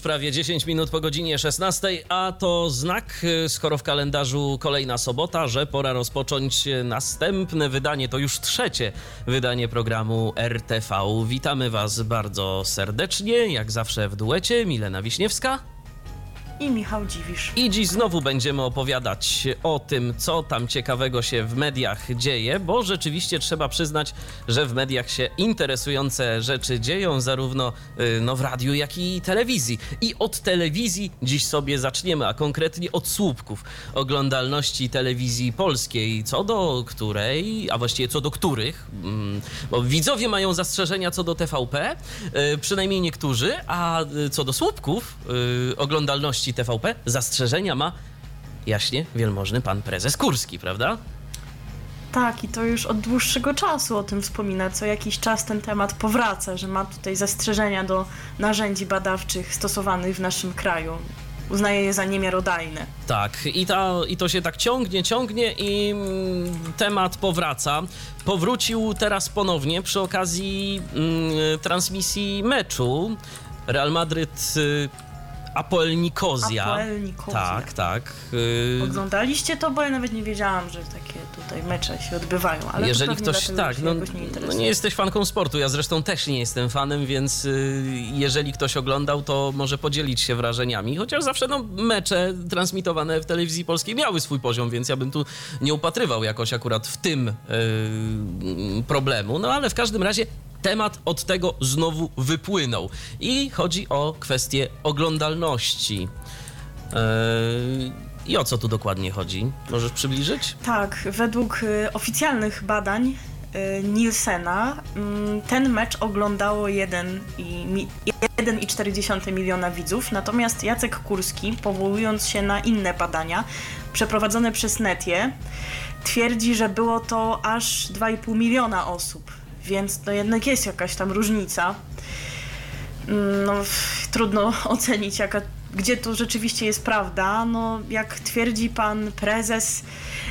Już prawie 10 minut po godzinie 16, a to znak, y, skoro w kalendarzu kolejna sobota, że pora rozpocząć następne wydanie, to już trzecie wydanie programu RTV. Witamy Was bardzo serdecznie, jak zawsze w duecie, Milena Wiśniewska. I Michał Dziwisz. I dziś znowu będziemy opowiadać o tym, co tam ciekawego się w mediach dzieje, bo rzeczywiście trzeba przyznać, że w mediach się interesujące rzeczy dzieją, zarówno y, no, w radiu, jak i telewizji. I od telewizji dziś sobie zaczniemy, a konkretnie od słupków oglądalności telewizji polskiej, co do której, a właściwie co do których, mm, bo widzowie mają zastrzeżenia co do TVP, y, przynajmniej niektórzy, a y, co do słupków y, TVP, zastrzeżenia ma jaśnie wielmożny pan prezes Kurski, prawda? Tak, i to już od dłuższego czasu o tym wspomina. Co jakiś czas ten temat powraca, że ma tutaj zastrzeżenia do narzędzi badawczych stosowanych w naszym kraju. Uznaje je za niemiarodajne. Tak, i, ta, i to się tak ciągnie, ciągnie i mm, temat powraca. Powrócił teraz ponownie przy okazji mm, transmisji meczu Real Madryt y, Apoel Nikozja. Apoel Nikozja. Tak, tak. y, Oglądaliście to, bo ja nawet nie wiedziałam, że takie tutaj mecze się odbywają. Ale Jeżeli ktoś, tak, no, nie, no nie jesteś fanką sportu, ja zresztą też nie jestem fanem, więc y, jeżeli ktoś oglądał, to może podzielić się wrażeniami, chociaż zawsze no, mecze transmitowane w telewizji polskiej miały swój poziom, więc ja bym tu nie upatrywał jakoś akurat w tym y, problemu, no ale w każdym razie temat od tego znowu wypłynął i chodzi o kwestię oglądalności. Y, I o co tu dokładnie chodzi? Możesz przybliżyć? Tak, według y, oficjalnych badań y, Nielsena mm, ten mecz oglądało 1,4 miliona widzów, natomiast Jacek Kurski, powołując się na inne badania przeprowadzone przez Netie, twierdzi, że było to aż 2,5 miliona osób, więc to jednak jest jakaś tam różnica. Mm, No, trudno ocenić, jaka, gdzie to rzeczywiście jest prawda. No, jak twierdzi pan prezes,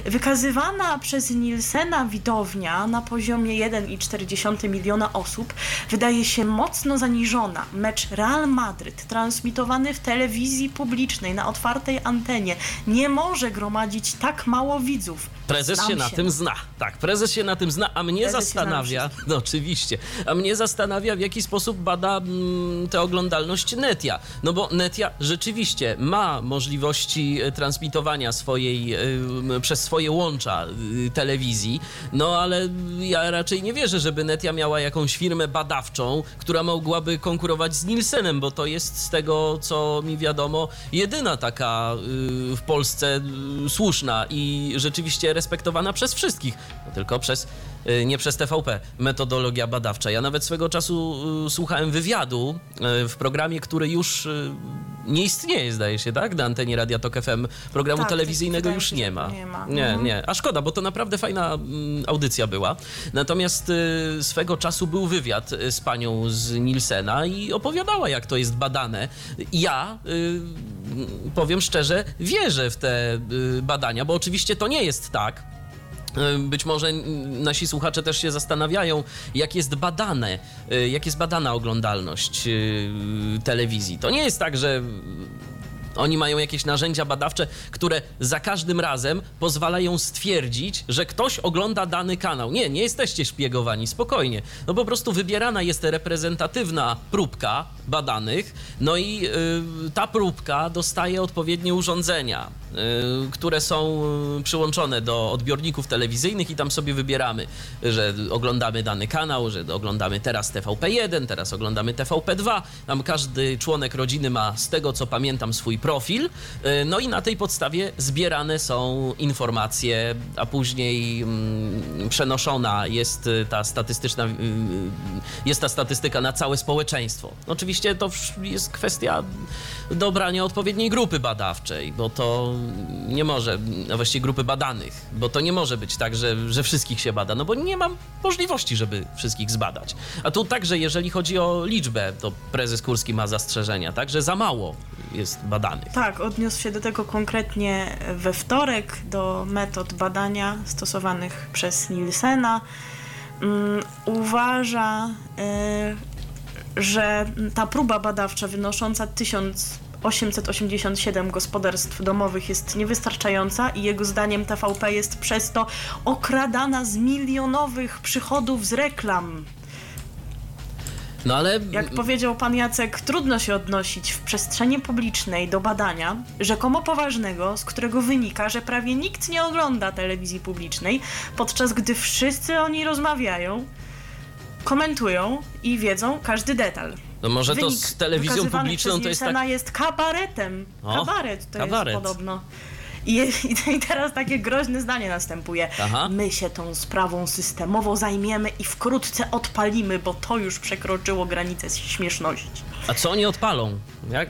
wykazywana przez Nielsena widownia na poziomie 1,4 miliona osób wydaje się mocno zaniżona. Mecz Real Madryt, transmitowany w telewizji publicznej na otwartej antenie, nie może gromadzić tak mało widzów. Prezes Znam się na tym zna. Tak, prezes się na tym zna, a mnie Prezes się zastanawia, no oczywiście, a mnie zastanawia, w jaki sposób bada mm, tę oglądalność Netia. No bo Netia rzeczywiście ma możliwości e, transmitowania swojej, e, m, przez swoje łącza y, telewizji, no ale ja raczej nie wierzę, żeby Netia miała jakąś firmę badawczą, która mogłaby konkurować z Nielsenem, bo to jest z tego, co mi wiadomo, jedyna taka y, w Polsce y, słuszna i rzeczywiście respektowana przez wszystkich, no tylko przez, nie przez TVP, metodologia badawcza. Ja nawet swego czasu y, słuchałem wywiadu y, w programie, który już y, nie istnieje, zdaje się, tak? Na antenie Radia Tok FM. Programu Tak, telewizyjnego wydaje już nie ma. nie ma. Nie, Mhm. nie. A szkoda, bo to naprawdę fajna mm, audycja była. Natomiast y, swego czasu był wywiad y, z panią z Nielsena i opowiadała, jak to jest badane. Ja y, powiem szczerze, wierzę w te y, badania, bo oczywiście to nie jest tak. Y, Być może nasi słuchacze też się zastanawiają, jak jest badane, y, jak jest badana oglądalność y, telewizji. To nie jest tak, że oni mają jakieś narzędzia badawcze, które za każdym razem pozwalają stwierdzić, że ktoś ogląda dany kanał. Nie, nie jesteście szpiegowani, spokojnie. No po prostu wybierana jest reprezentatywna próbka badanych, no i y, ta próbka dostaje odpowiednie urządzenia, y, które są y, przyłączone do odbiorników telewizyjnych i tam sobie wybieramy, że oglądamy dany kanał, że oglądamy teraz TVP1, teraz oglądamy TVP2. Tam każdy członek rodziny ma, z tego co pamiętam, swój profil y, no i na tej podstawie zbierane są informacje, a później mm, przenoszona jest y, ta statystyczna, jest ta statystyka na całe społeczeństwo. Oczywiście to jest kwestia dobrania odpowiedniej grupy badawczej, bo to nie może, a właściwie grupy badanych, bo to nie może być tak, że, że wszystkich się bada, no bo nie mam możliwości, żeby wszystkich zbadać. A tu także, jeżeli chodzi o liczbę, to prezes Kurski ma zastrzeżenia, tak, że za mało jest badanych. Tak, odniósł się do tego konkretnie we wtorek, do metod badania stosowanych przez Nielsena. Mm, Uważa, y, że ta próba badawcza wynosząca 1887 gospodarstw domowych jest niewystarczająca i jego zdaniem TVP jest przez to okradana z milionowych przychodów z reklam. No ale Jak powiedział pan Jacek, trudno się odnosić w przestrzeni publicznej do badania rzekomo poważnego, z którego wynika, że prawie nikt nie ogląda telewizji publicznej, podczas gdy wszyscy o niej rozmawiają, komentują i wiedzą każdy detal. no może to Wynik z telewizją publiczną to jest tak... jest kabaretem. O, Kabaret to kabaret. jest podobno. I, i, I teraz takie groźne zdanie następuje. Aha. My się tą sprawą systemowo zajmiemy i wkrótce odpalimy, bo to już przekroczyło granicę śmieszności. A co oni odpalą? Jak,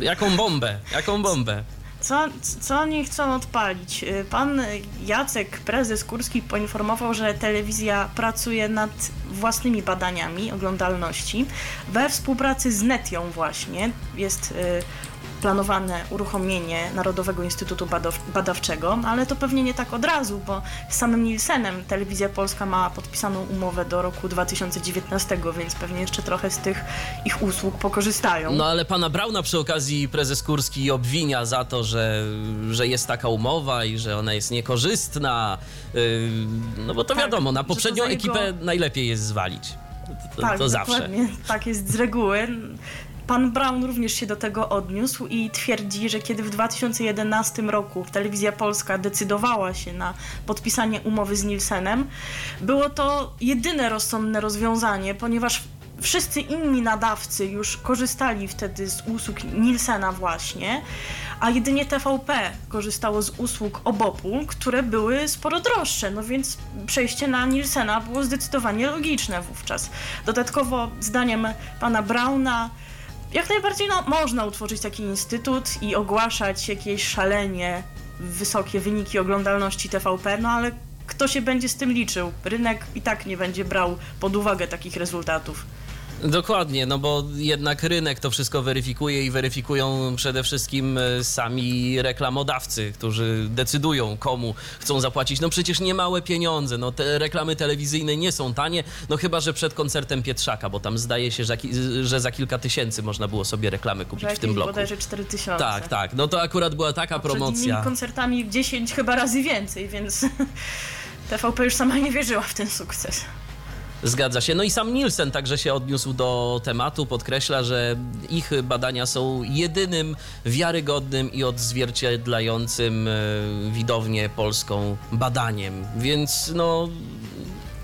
jaką bombę? Jaką bombę? Co, co oni chcą odpalić? Y, Pan Jacek, prezes Kurski, poinformował, że telewizja pracuje nad własnymi badaniami oglądalności we współpracy z Netią właśnie. Jest y, planowane uruchomienie Narodowego Instytutu Badaw- Badawczego, ale to pewnie nie tak od razu, bo z samym Nielsenem Telewizja Polska ma podpisaną umowę do roku 2019, więc pewnie jeszcze trochę z tych ich usług pokorzystają. No ale pana Brauna przy okazji prezes Kurski obwinia za to, że, że jest taka umowa i że ona jest niekorzystna. Yy, no bo to Tak, wiadomo, na poprzednią jego- ekipę najlepiej jest zwalić. To, tak, to zawsze. Tak jest z reguły. Pan Brown również się do tego odniósł i twierdzi, że kiedy w 2011 roku Telewizja Polska decydowała się na podpisanie umowy z Nielsenem, było to jedyne rozsądne rozwiązanie, ponieważ wszyscy inni nadawcy już korzystali wtedy z usług Nielsena właśnie, a jedynie TVP korzystało z usług Obopu, które były sporo droższe, no więc przejście na Nielsena było zdecydowanie logiczne wówczas. Dodatkowo, zdaniem pana Brauna, jak najbardziej no, można utworzyć taki instytut i ogłaszać jakieś szalenie wysokie wyniki oglądalności TVP, no ale kto się będzie z tym liczył? Rynek i tak nie będzie brał pod uwagę takich rezultatów. Dokładnie, no bo jednak rynek to wszystko weryfikuje i weryfikują przede wszystkim e, sami reklamodawcy, którzy decydują, komu chcą zapłacić. No przecież nie małe pieniądze, no te reklamy telewizyjne nie są tanie, no chyba, że przed koncertem Pietrzaka, bo tam zdaje się, że, że za kilka tysięcy można było sobie reklamy kupić w tym bloku. bodajże 4000. Tak, tak, no to akurat była taka Przed innymi promocja. koncertami 10 chyba razy więcej, więc TVP już sama nie wierzyła w ten sukces. Zgadza się. No i sam Nielsen także się odniósł do tematu, podkreśla, że ich badania są jedynym wiarygodnym i odzwierciedlającym e, widownię polską badaniem. Więc no,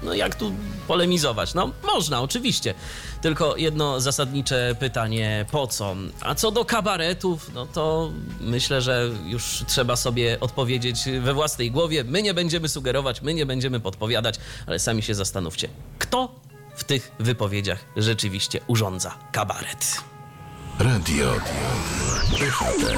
no jak tu polemizować? No można, oczywiście. Tylko jedno zasadnicze pytanie, po co? A co do kabaretów, no to myślę, że już trzeba sobie odpowiedzieć we własnej głowie. My nie będziemy sugerować, my nie będziemy podpowiadać, ale sami się zastanówcie, kto w tych wypowiedziach rzeczywiście urządza kabaret. Radio DHT.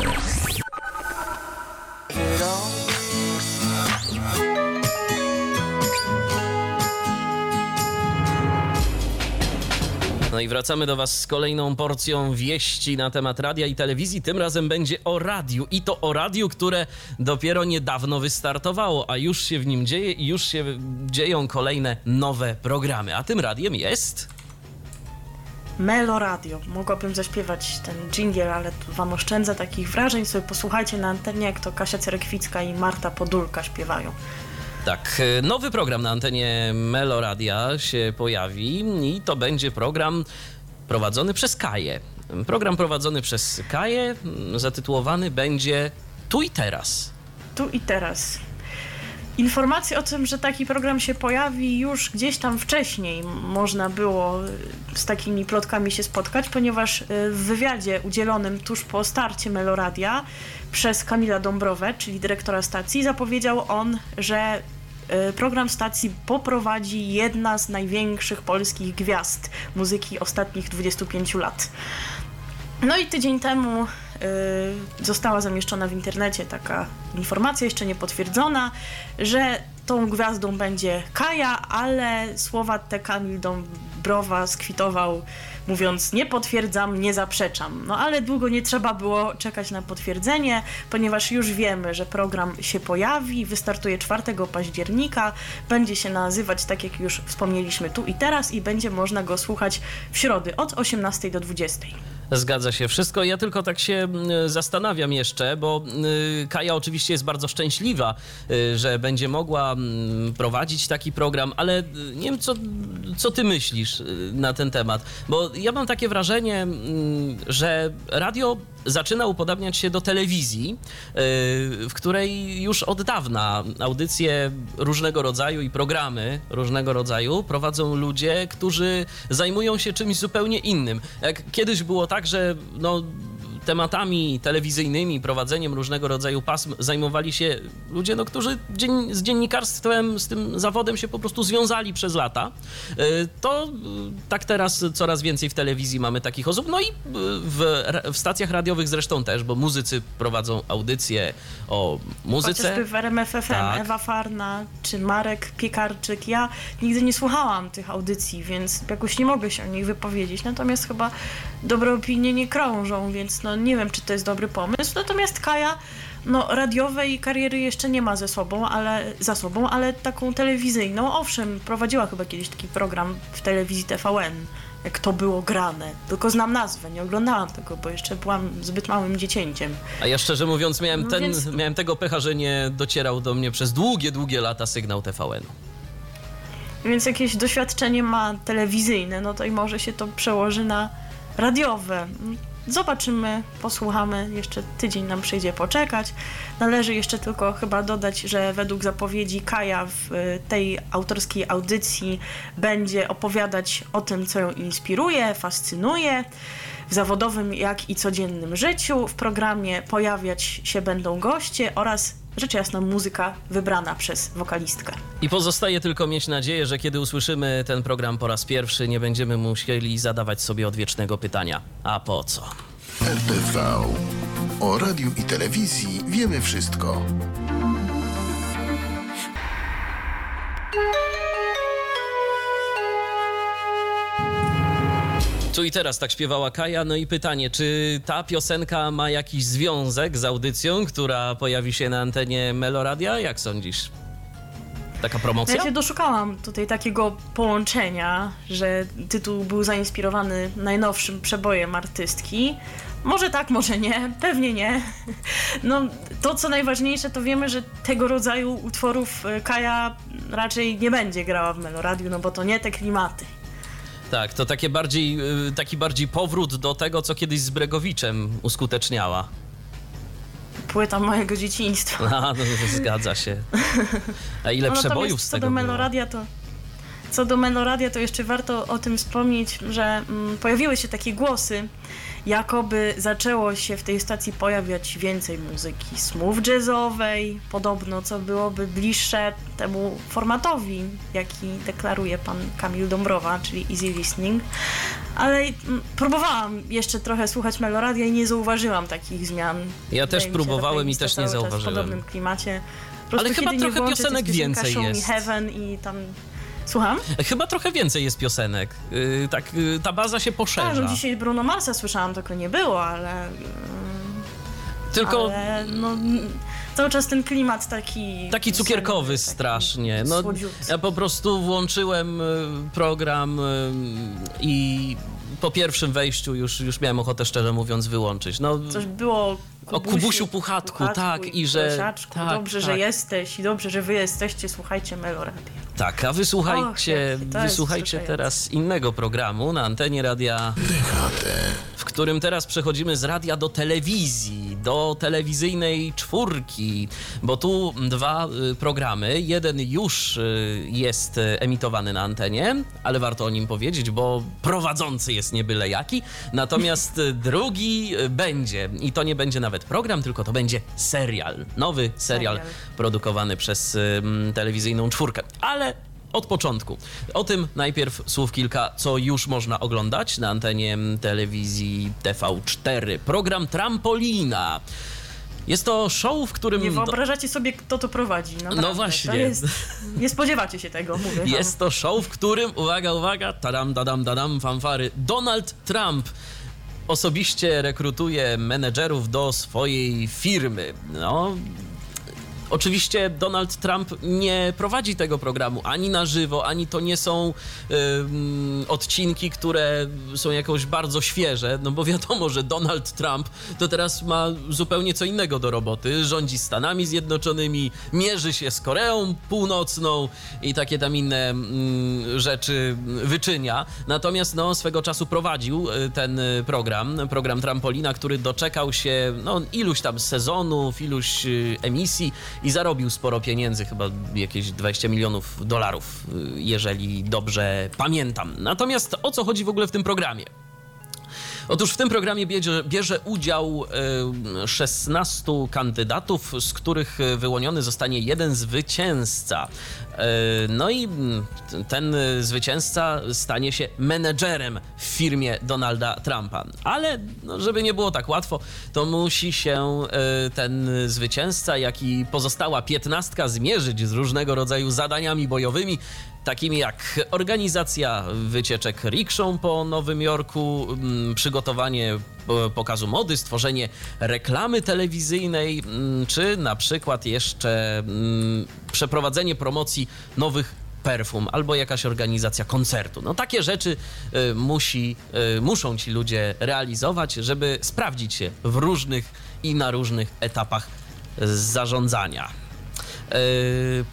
No i wracamy do Was z kolejną porcją wieści na temat radia i telewizji. Tym razem będzie o radiu i to o radiu, które dopiero niedawno wystartowało, a już się w nim dzieje i już się dzieją kolejne nowe programy. A tym radiem jest. Melo Radio. Mogłabym zaśpiewać ten jingle, ale wam oszczędzę takich wrażeń. Sobie posłuchajcie na antenie, jak to Kasia Cerekwicka i Marta Podulka śpiewają. Tak, e, nowy program na antenie Meloradia się pojawi i to będzie program prowadzony przez Kaję. Program prowadzony przez Kaję mm, zatytułowany będzie Tu i Teraz. Tu i teraz. Informacje o tym, że taki program się pojawi już gdzieś tam wcześniej można było y, z takimi plotkami się spotkać, ponieważ y, w wywiadzie udzielonym tuż po starcie Meloradia przez Kamila Dąbrowę, czyli dyrektora stacji, zapowiedział on, że program stacji poprowadzi jedna z największych polskich gwiazd muzyki ostatnich 25 lat. No i tydzień temu y, została zamieszczona w internecie taka informacja, jeszcze nie potwierdzona, że tą gwiazdą będzie Kaja, ale słowa te Kamil Dąbrowa skwitował mówiąc nie potwierdzam, nie zaprzeczam. No ale długo nie trzeba było czekać na potwierdzenie, ponieważ już wiemy, że program się pojawi, wystartuje 4 października, będzie się nazywać tak jak już wspomnieliśmy tu i teraz i będzie można go słuchać w środy od 18 do 20. Zgadza się wszystko. Ja tylko tak się zastanawiam jeszcze, bo Kaja oczywiście jest bardzo szczęśliwa, y, że będzie mogła prowadzić taki program, ale y, nie wiem, co, co ty myślisz y, na ten temat. Bo ja mam takie wrażenie, mm, że radio zaczyna upodabniać się do telewizji, y, w której już od dawna audycje różnego rodzaju i programy różnego rodzaju prowadzą ludzie, którzy zajmują się czymś zupełnie innym. Jak kiedyś było tak, że no, tematami telewizyjnymi, prowadzeniem różnego rodzaju pasm zajmowali się ludzie, no, którzy dzien z dziennikarstwem, z tym zawodem się po prostu związali przez lata. Y, To y, tak teraz coraz więcej w telewizji mamy takich osób, no i y, w, w stacjach radiowych zresztą też, bo muzycy prowadzą audycje o muzyce. Chociażby w RMFFM, Tak. Ewa Farna czy Marek Piekarczyk. Ja nigdy nie słuchałam tych audycji, więc jakoś nie mogę się o nich wypowiedzieć. Natomiast chyba dobre opinie nie krążą, więc no nie wiem, czy to jest dobry pomysł. Natomiast Kaja, no radiowej kariery jeszcze nie ma ze sobą, ale, za sobą, ale taką telewizyjną, owszem, prowadziła chyba kiedyś taki program w telewizji TVN, jak to było grane. Tylko znam nazwę, nie oglądałam tego, bo jeszcze byłam zbyt małym dziecięciem. A ja szczerze mówiąc miałem, No ten, więc- miałem tego pecha, że nie docierał do mnie przez długie, długie lata sygnał TVN. Więc jakieś doświadczenie ma telewizyjne, no to i może się to przełoży na radiowe. Zobaczymy, posłuchamy, jeszcze tydzień nam przyjdzie poczekać. Należy jeszcze tylko chyba dodać, że według zapowiedzi Kaja w y, tej autorskiej audycji będzie opowiadać o tym, co ją inspiruje, fascynuje w zawodowym, jak i codziennym życiu. W programie pojawiać się będą goście oraz rzecz jasna muzyka wybrana przez wokalistkę. I pozostaje tylko mieć nadzieję, że kiedy usłyszymy ten program po raz pierwszy, nie będziemy musieli zadawać sobie odwiecznego pytania: a po co? RTV. O radiu i telewizji wiemy wszystko. Tu i teraz tak śpiewała Kaja. No i pytanie, czy ta piosenka ma jakiś związek z audycją, która pojawi się na antenie Meloradia? Jak sądzisz? Taka promocja? Ja się doszukałam tutaj takiego połączenia, że tytuł był zainspirowany najnowszym przebojem artystki. Może tak, może nie, pewnie nie. No, to co najważniejsze, to wiemy, że tego rodzaju utworów e, Kaja raczej nie będzie grała w Meloradiu, no bo to nie te klimaty. Tak, to takie bardziej, y, taki bardziej powrót do tego, co kiedyś z Bregowiczem uskuteczniała. Płyta mojego dzieciństwa. A, no, zgadza się. A ile No, przebojów z co tego do było? Meloradia, to co do Meloradia, to jeszcze warto o tym wspomnieć, że mm, pojawiły się takie głosy, jakoby zaczęło się w tej stacji pojawiać więcej muzyki smooth jazzowej, podobno, co byłoby bliższe temu formatowi, jaki deklaruje pan Kamil Dąbrowa, czyli easy listening. Ale mm, próbowałam jeszcze trochę słuchać Meloradia i nie zauważyłam takich zmian. Ja też próbowałem i też nie zauważyłem. W podobnym klimacie. Po Ale chyba trochę piosenek jest więcej Show jest. Me Heaven i tam... Słucham? Chyba trochę więcej jest piosenek. Y, tak, y, ta baza się Tak, poszerza. no dzisiaj Bruno Marsa słyszałam, tylko nie było, ale... Tylko ale no, cały czas ten klimat taki... taki cukierkowy taki strasznie. No, słodziutki. ja po prostu włączyłem y, program y, i po pierwszym wejściu już, już miałem ochotę, szczerze mówiąc, wyłączyć. No, Coś było O Kubusiu Puchatku, tak, i że- Prosiaczku, tak, dobrze, że tak. jesteś i dobrze, że wy jesteście, słuchajcie Meloradia. tak, a Och, wysłuchajcie, jest wysłuchajcie teraz innego programu na antenie radia, w którym teraz przechodzimy z radia do telewizji. do telewizyjnej czwórki, bo tu dwa y, programy. Jeden już y, jest y, emitowany na antenie, ale warto o nim powiedzieć, bo prowadzący jest nie byle jaki. Natomiast drugi będzie i to nie będzie nawet program, tylko to będzie serial. Nowy serial, Serial. produkowany przez telewizyjną czwórkę. Ale od początku. O tym najpierw słów kilka, co już można oglądać na antenie telewizji TV4. Program Trampolina. Jest to show, w którym. Nie wyobrażacie sobie, kto to prowadzi. Naprawdę. No właśnie. To jest, nie spodziewacie się tego, mówię wam. Jest to show, w którym, uwaga, uwaga, tadam, tadam, tadam, fanfary, Donald Trump osobiście rekrutuje menedżerów do swojej firmy. No. Oczywiście Donald Trump nie prowadzi tego programu ani na żywo, ani to nie są odcinki, które są jakoś bardzo świeże, no bo wiadomo, że Donald Trump to teraz ma zupełnie co innego do roboty. Rządzi Stanami Zjednoczonymi, mierzy się z Koreą Północną i takie tam inne rzeczy wyczynia. Natomiast no, swego czasu prowadził y, ten y, program, program Trampolina, który doczekał się no, iluś tam sezonów, iluś y, emisji i zarobił sporo pieniędzy, chyba jakieś 20 milionów dolarów, y, jeżeli dobrze pamiętam. Natomiast o co chodzi w ogóle w tym programie? Otóż w tym programie bierze, bierze udział e, 16 kandydatów, z których e, wyłoniony zostanie jeden zwycięzca. E, No i mm, ten e, zwycięzca stanie się menedżerem w firmie Donalda Trumpa. Ale no, żeby nie było tak łatwo, to musi się e, ten zwycięzca, jak i pozostała piętnastka zmierzyć z różnego rodzaju zadaniami bojowymi, takimi jak organizacja wycieczek rikszą po Nowym Jorku, przygotowanie pokazu mody, stworzenie reklamy telewizyjnej, mm, czy na przykład jeszcze mm, przeprowadzenie promocji nowych perfum albo jakaś organizacja koncertu. No takie rzeczy y, musi, y, muszą ci ludzie realizować, żeby sprawdzić się w różnych i na różnych etapach zarządzania. E,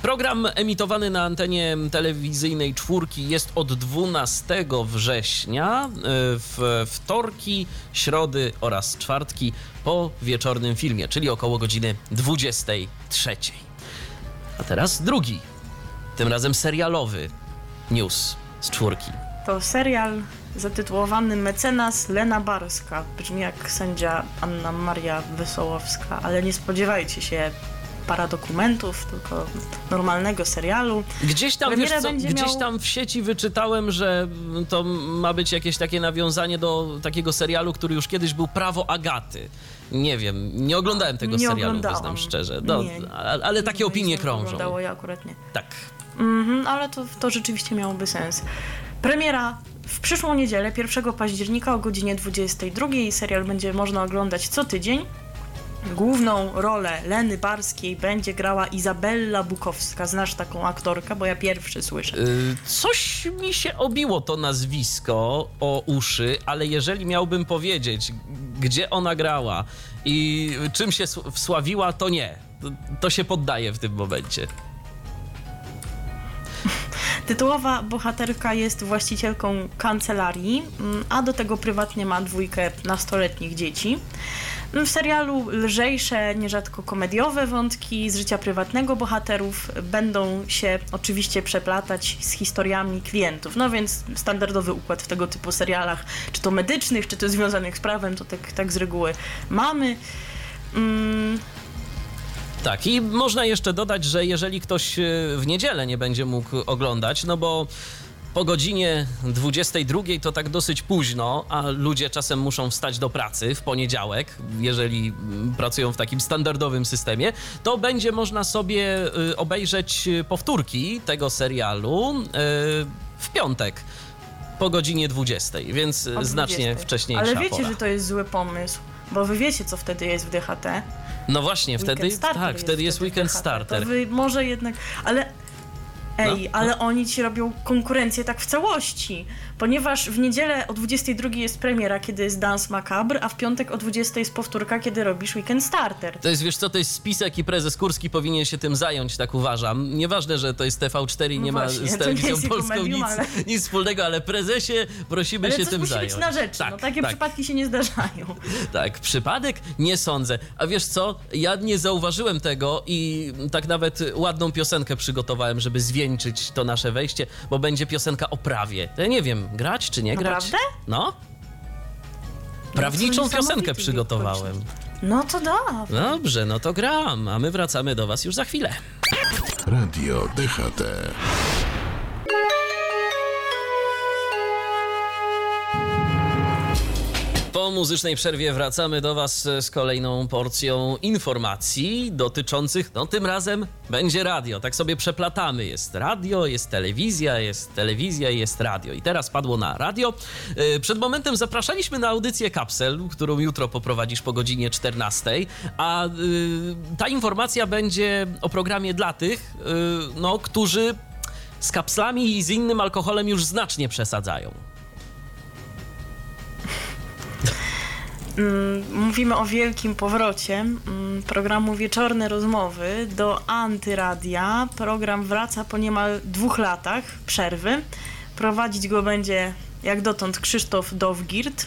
Program emitowany na antenie telewizyjnej czwórki jest od 12 września e, w wtorki, środy oraz czwartki po wieczornym filmie, czyli około godziny 23. A teraz drugi, tym razem serialowy news z czwórki. To serial zatytułowany Mecenas Lena Barska. Brzmi jak sędzia Anna Maria Wesołowska, ale nie spodziewajcie się paradokumentów, tylko normalnego serialu. Gdzieś tam, wiesz co, gdzieś miał- tam w sieci wyczytałem, że to ma być jakieś takie nawiązanie do takiego serialu, który już kiedyś był Prawo Agaty. Nie wiem, nie oglądałem tego nie serialu, oglądałam. wyznam szczerze. No, Nie. ale, ale takie Moim opinie krążą. Oglądało ja akurat nie. Tak. Mhm, ale to, to rzeczywiście miałoby sens. Premiera w przyszłą niedzielę, 1 października o godzinie 22. Serial będzie można oglądać co tydzień. Główną rolę Leny Barskiej będzie grała Izabella Bukowska. Znasz taką aktorkę, bo ja pierwszy słyszę. Y, Coś mi się obiło to nazwisko o uszy, ale jeżeli miałbym powiedzieć, gdzie ona grała i czym się sł- wsławiła, to nie. To, to się poddaje w tym momencie. Tytułowa bohaterka jest właścicielką kancelarii, mm, a do tego prywatnie ma dwójkę nastoletnich dzieci. W serialu lżejsze, nierzadko komediowe wątki z życia prywatnego bohaterów będą się oczywiście przeplatać z historiami klientów. No więc standardowy układ w tego typu serialach, czy to medycznych, czy to związanych z prawem, to tak, tak z reguły mamy. Mm, Tak, i można jeszcze dodać, że jeżeli ktoś e, w niedzielę nie będzie mógł oglądać, no bo po godzinie 22 to tak dosyć późno, a ludzie czasem muszą wstać do pracy w poniedziałek, jeżeli mm, pracują w takim standardowym systemie, to będzie można sobie y, obejrzeć y, powtórki tego serialu y, w piątek po godzinie 20, więc y, o znacznie 20. wcześniejsza Ale wiecie, pora. że to jest zły pomysł, bo wy wiecie, co wtedy jest w No właśnie, wtedy, Weekend Starter tak, wtedy jest wtedy Weekend DHT. Starter. Może jednak, ale Ej, No, ale oni ci robią konkurencję tak w całości, ponieważ w niedzielę o 22 jest premiera, kiedy jest Dance Macabre, a w piątek o 20 jest powtórka, kiedy robisz Weekend Starter. To jest, wiesz co, to jest spisek i prezes Kurski powinien się tym zająć, tak uważam. Nieważne, że to jest TV4 i No nie ma właśnie, z telewizją polską medium, nic, ale- nic wspólnego, ale prezesie prosimy Ale się tym musi zająć. być na rzecz, no takie tak, przypadki się nie zdarzają. Tak, przypadek nie sądzę. A wiesz co, ja nie zauważyłem tego i tak nawet ładną piosenkę przygotowałem, żeby zwieńczyć to nasze wejście, bo będzie piosenka o prawie. Ja nie wiem, grać czy nie grać? Naprawdę? No. Prawniczą niesamowity piosenkę przygotowałem. No to da. Dobrze, no to gram, a my wracamy do was już za chwilę. Radio DHT. Po muzycznej przerwie wracamy do Was z kolejną porcją informacji dotyczących, no tym razem będzie radio. Tak sobie przeplatamy. Jest radio, jest telewizja, jest telewizja, jest radio. I teraz padło na radio. Yy, Przed momentem zapraszaliśmy na audycję Kapsel, którą jutro poprowadzisz po godzinie 14, a yy, ta informacja będzie o programie dla tych, yy, no, którzy z kapslami i z innym alkoholem już znacznie przesadzają. Mówimy o wielkim powrocie mm, programu Wieczorne Rozmowy do Antyradia. Program wraca po niemal dwóch latach przerwy. Prowadzić go będzie jak dotąd Krzysztof Dowgirt.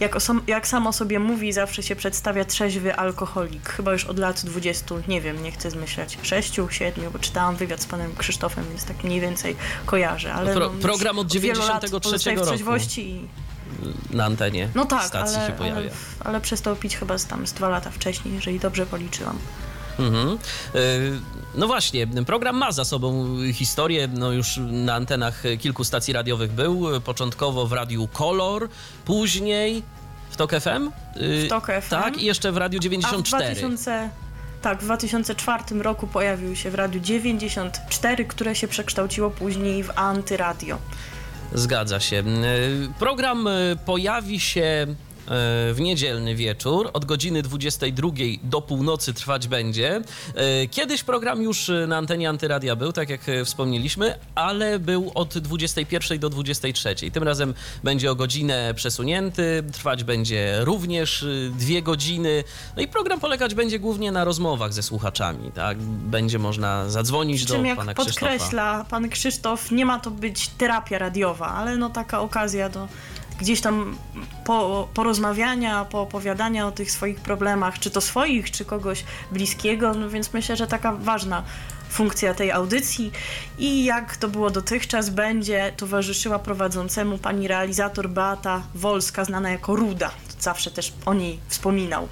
Jak, jak sam o sobie mówi, zawsze się przedstawia trzeźwy alkoholik. Chyba już od lat 20, nie wiem, nie chcę zmyślać, 6, 7, bo czytałam wywiad z panem Krzysztofem, więc tak mniej więcej kojarzę. Ale Pro- no, program od wielu lat 93 pozostaje w roku. trzeźwości i Na antenie no tak, stacji ale, się pojawia. ale, ale przestał pić chyba z tam z dwa lata wcześniej, jeżeli dobrze policzyłam. Mhm. Y, No właśnie, program ma za sobą historię, no już na antenach kilku stacji radiowych był, początkowo w Radiu Kolor, później w TOK FM. y, W TOK FM. Tak, i jeszcze w Radiu A w 94. 2000, tak, w 2004 roku pojawił się w Radiu 94, które się przekształciło później w Antyradio. Zgadza się. Program y, pojawi się w niedzielny wieczór od godziny 22 do północy trwać będzie. Y, Kiedyś program już na antenie Antyradia był, tak jak y, wspomnieliśmy, ale był od 21 do 23. Tym razem będzie o godzinę przesunięty, trwać będzie również dwie godziny. No i program polegać będzie głównie na rozmowach ze słuchaczami. Tak? Będzie można zadzwonić do pana Krzysztofa. podkreśla pan Krzysztof, nie ma to być terapia radiowa, ale no taka okazja do gdzieś tam po, porozmawiania, poopowiadania o tych swoich problemach, czy to swoich, czy kogoś bliskiego, no więc myślę, że taka ważna funkcja tej audycji i jak to było dotychczas, będzie towarzyszyła prowadzącemu pani realizator Beata Wolska, znana jako Ruda. Zawsze też o niej wspominał.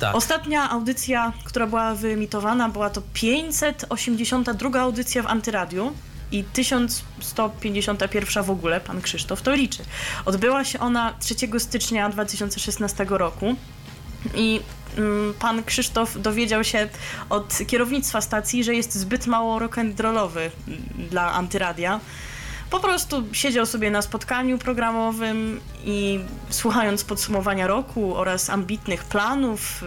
Tak. Ostatnia audycja, która była wyemitowana, była to 582 audycja w Antyradiu i 1151 w ogóle, pan Krzysztof to liczy. Odbyła się ona 3 stycznia 2016 roku i mm, pan Krzysztof dowiedział się od kierownictwa stacji, że jest zbyt mało rock'n'rollowy dla Antyradia. Po prostu siedział sobie na spotkaniu programowym i słuchając podsumowania roku oraz ambitnych planów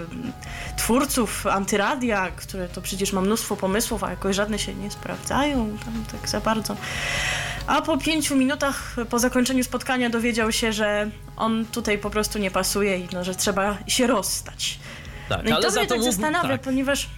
twórców Antyradia, które to przecież ma mnóstwo pomysłów, a jakoś żadne się nie sprawdzają tam tak za bardzo. A po pięciu minutach po zakończeniu spotkania dowiedział się, że on tutaj po prostu nie pasuje i no, że trzeba się rozstać. tak, No i to mnie tak zastanawia, tak. ponieważ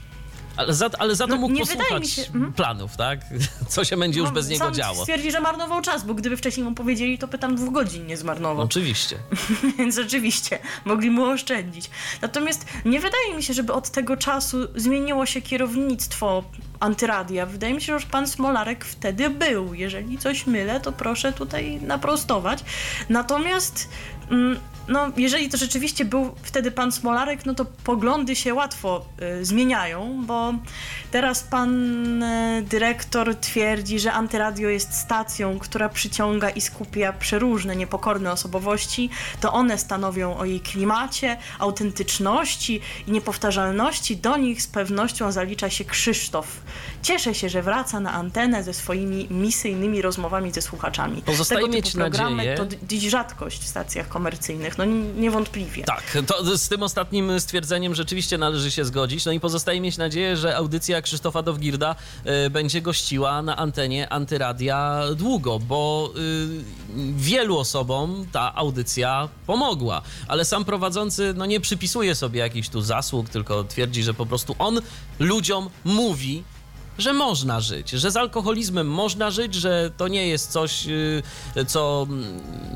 Ale za, ale za to No, mógł posłuchać się- mhm. planów, tak? Co się będzie już no, bez niego działo. stwierdzi, że marnował czas, bo gdyby wcześniej mu powiedzieli, to by tam dwóch godzin nie zmarnował. Oczywiście. Więc rzeczywiście mogli mu oszczędzić. Natomiast nie wydaje mi się, żeby od tego czasu zmieniło się kierownictwo antyradia. Wydaje mi się, że już pan Smolarek wtedy był. Jeżeli coś mylę, to proszę tutaj naprostować. Natomiast mm, no, jeżeli to rzeczywiście był wtedy pan Smolarek, no to poglądy się łatwo y, zmieniają, bo teraz pan y, dyrektor twierdzi, że Antyradio jest stacją, która przyciąga i skupia przeróżne, niepokorne osobowości. To one stanowią o jej klimacie, autentyczności i niepowtarzalności. Do nich z pewnością zalicza się Krzysztof. Cieszę się, że wraca na antenę ze swoimi misyjnymi rozmowami ze słuchaczami. Pozostaje Tego mieć programy nadzieję- to dziś rzadkość w stacjach komercyjnych. no ni- niewątpliwie. Tak, to z tym ostatnim stwierdzeniem rzeczywiście należy się zgodzić. No i pozostaje mieć nadzieję, że audycja Krzysztofa Dowgirda y, będzie gościła na antenie Antyradia długo, bo y, wielu osobom ta audycja pomogła. Ale sam prowadzący no, nie przypisuje sobie jakichś tu zasług, tylko twierdzi, że po prostu on ludziom mówi, że można żyć, że z alkoholizmem można żyć, że to nie jest coś, y, co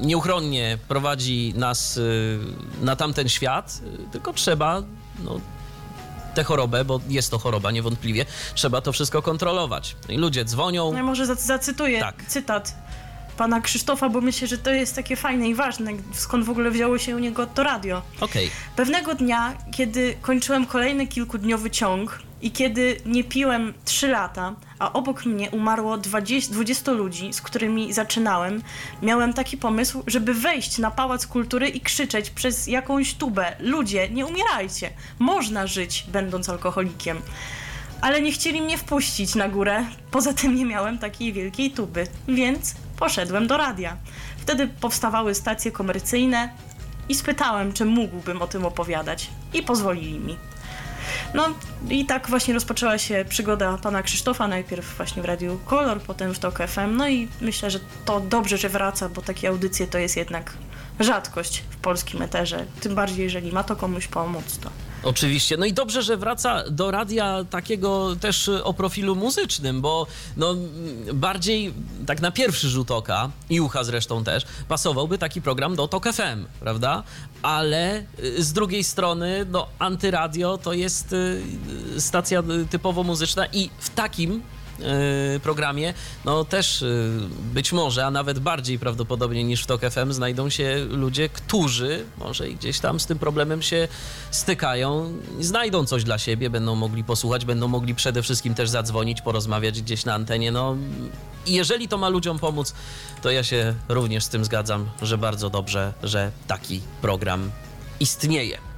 nieuchronnie prowadzi nas y, na tamten świat, y, tylko trzeba no, tę chorobę, bo jest to choroba niewątpliwie, trzeba to wszystko kontrolować. I ludzie dzwonią. Ja może zac- zacytuję Tak. cytat pana Krzysztofa, bo myślę, że to jest takie fajne i ważne, skąd w ogóle wzięło się u niego to radio. Okej, Pewnego dnia, kiedy kończyłem kolejny kilkudniowy ciąg i kiedy nie piłem 3 lata, a obok mnie umarło 20, 20 ludzi, z którymi zaczynałem, miałem taki pomysł, żeby wejść na Pałac Kultury i krzyczeć przez jakąś tubę: Ludzie, nie umierajcie! Można żyć, będąc alkoholikiem. Ale nie chcieli mnie wpuścić na górę, poza tym nie miałem takiej wielkiej tuby, więc poszedłem do radia. Wtedy powstawały stacje komercyjne, i spytałem, czy mógłbym o tym opowiadać. I pozwolili mi. No i tak właśnie rozpoczęła się przygoda pana Krzysztofa, najpierw właśnie w Radiu Kolor, potem w TOK FM. No i myślę, że to dobrze, że wraca, bo takie audycje to jest jednak rzadkość w polskim eterze. Tym bardziej, jeżeli ma to komuś pomóc, to Oczywiście. No i dobrze, że wraca do radia takiego też y, o profilu muzycznym, bo no, bardziej tak na pierwszy rzut oka, i ucha zresztą też, pasowałby taki program do TOK FM, prawda? Ale y, z drugiej strony, no, antyradio to jest y, stacja typowo muzyczna i w takim programie, no też y, być może, a nawet bardziej prawdopodobnie niż w TOK FM znajdą się ludzie, którzy może i gdzieś tam z tym problemem się stykają, znajdą coś dla siebie, będą mogli posłuchać, będą mogli przede wszystkim też zadzwonić, porozmawiać gdzieś na antenie, no jeżeli to ma ludziom pomóc, to ja się również z tym zgadzam, że bardzo dobrze, że taki program istnieje.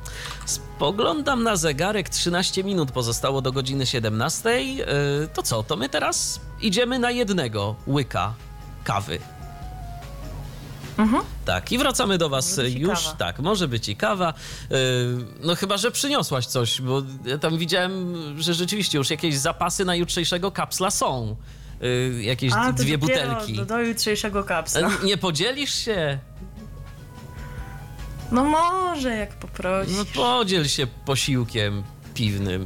Spoglądam na zegarek, 13 minut pozostało do godziny 17. Yy, To co, to my teraz idziemy na jednego łyka kawy. Tak, i wracamy do Was już. kawa. Tak, może być i kawa. Yy, No chyba, że przyniosłaś coś, bo ja tam widziałem, że rzeczywiście już jakieś zapasy na jutrzejszego kapsla są. Yy, Jakieś A, dwie butelki. Do, do jutrzejszego kapsla. E, Nie podzielisz się? No może, jak poprosisz. No podziel się posiłkiem piwnym.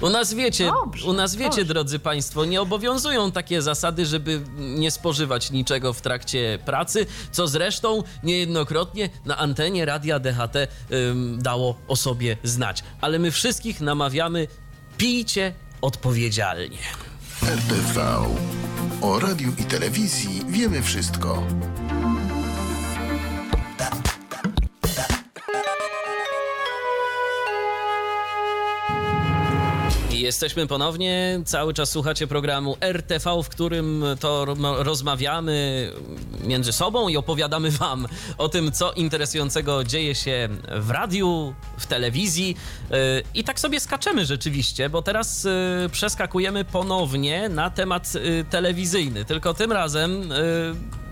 U nas wiecie, Dobrze, u nas wiecie, dobrze. drodzy Państwo, nie obowiązują takie zasady, żeby nie spożywać niczego w trakcie pracy, co zresztą niejednokrotnie na antenie Radia DHT ym, dało o sobie znać. Ale my wszystkich namawiamy, pijcie odpowiedzialnie. RTV. O radiu i telewizji wiemy wszystko. Jesteśmy ponownie, cały czas słuchacie programu RTV, w którym to ro- rozmawiamy między sobą i opowiadamy wam o tym, co interesującego dzieje się w radiu, w telewizji. Yy, I tak sobie skaczemy rzeczywiście, bo teraz yy, przeskakujemy ponownie na temat yy, telewizyjny, tylko tym razem...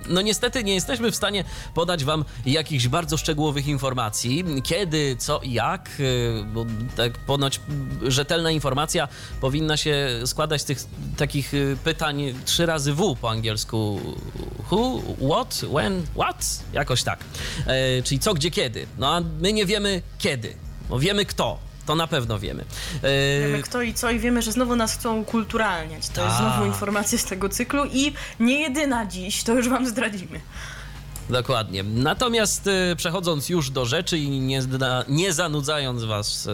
no niestety nie jesteśmy w stanie podać wam jakichś bardzo szczegółowych informacji, kiedy, co i jak, y, bo tak ponoć rzetelna informacja powinna się składać z tych takich y, pytań trzy razy W po angielsku. Who, what, when, what? Jakoś tak. E, czyli co, gdzie, kiedy. No a my nie wiemy kiedy. Wiemy kto. To na pewno wiemy. Wiemy kto i co i wiemy, że znowu nas chcą ukulturalniać. To jest Tak. znowu informacja z tego cyklu i nie jedyna dziś, to już wam zdradzimy. Dokładnie. Natomiast e, przechodząc już do rzeczy i nie, nie zanudzając was e,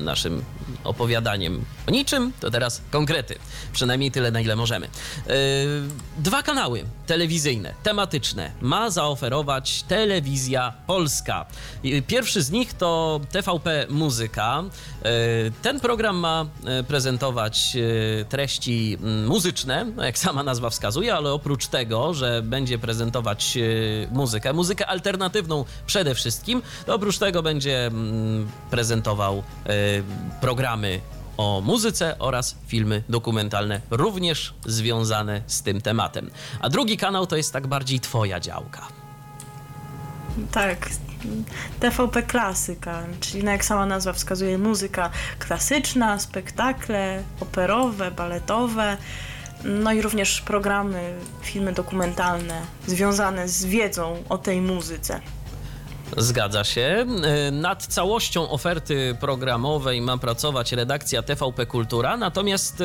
naszym opowiadaniem o niczym, to teraz konkrety. Przynajmniej tyle, na ile możemy. E, dwa kanały telewizyjne, tematyczne ma zaoferować Telewizja Polska. Pierwszy z nich to TVP Muzyka. Ten program ma prezentować treści mm, muzyczne, no jak sama nazwa wskazuje, ale oprócz tego, że będzie prezentować muzykę, muzykę alternatywną przede wszystkim, oprócz tego będzie mm, prezentował e, programy o muzyce oraz filmy dokumentalne, również związane z tym tematem. A drugi kanał to jest tak bardziej twoja działka. Tak. TVP Klasyka, czyli no jak sama nazwa wskazuje, muzyka klasyczna, spektakle operowe, baletowe, no i również programy, filmy dokumentalne związane z wiedzą o tej muzyce. Zgadza się. E, Nad całością oferty programowej ma pracować redakcja TVP Kultura, natomiast e,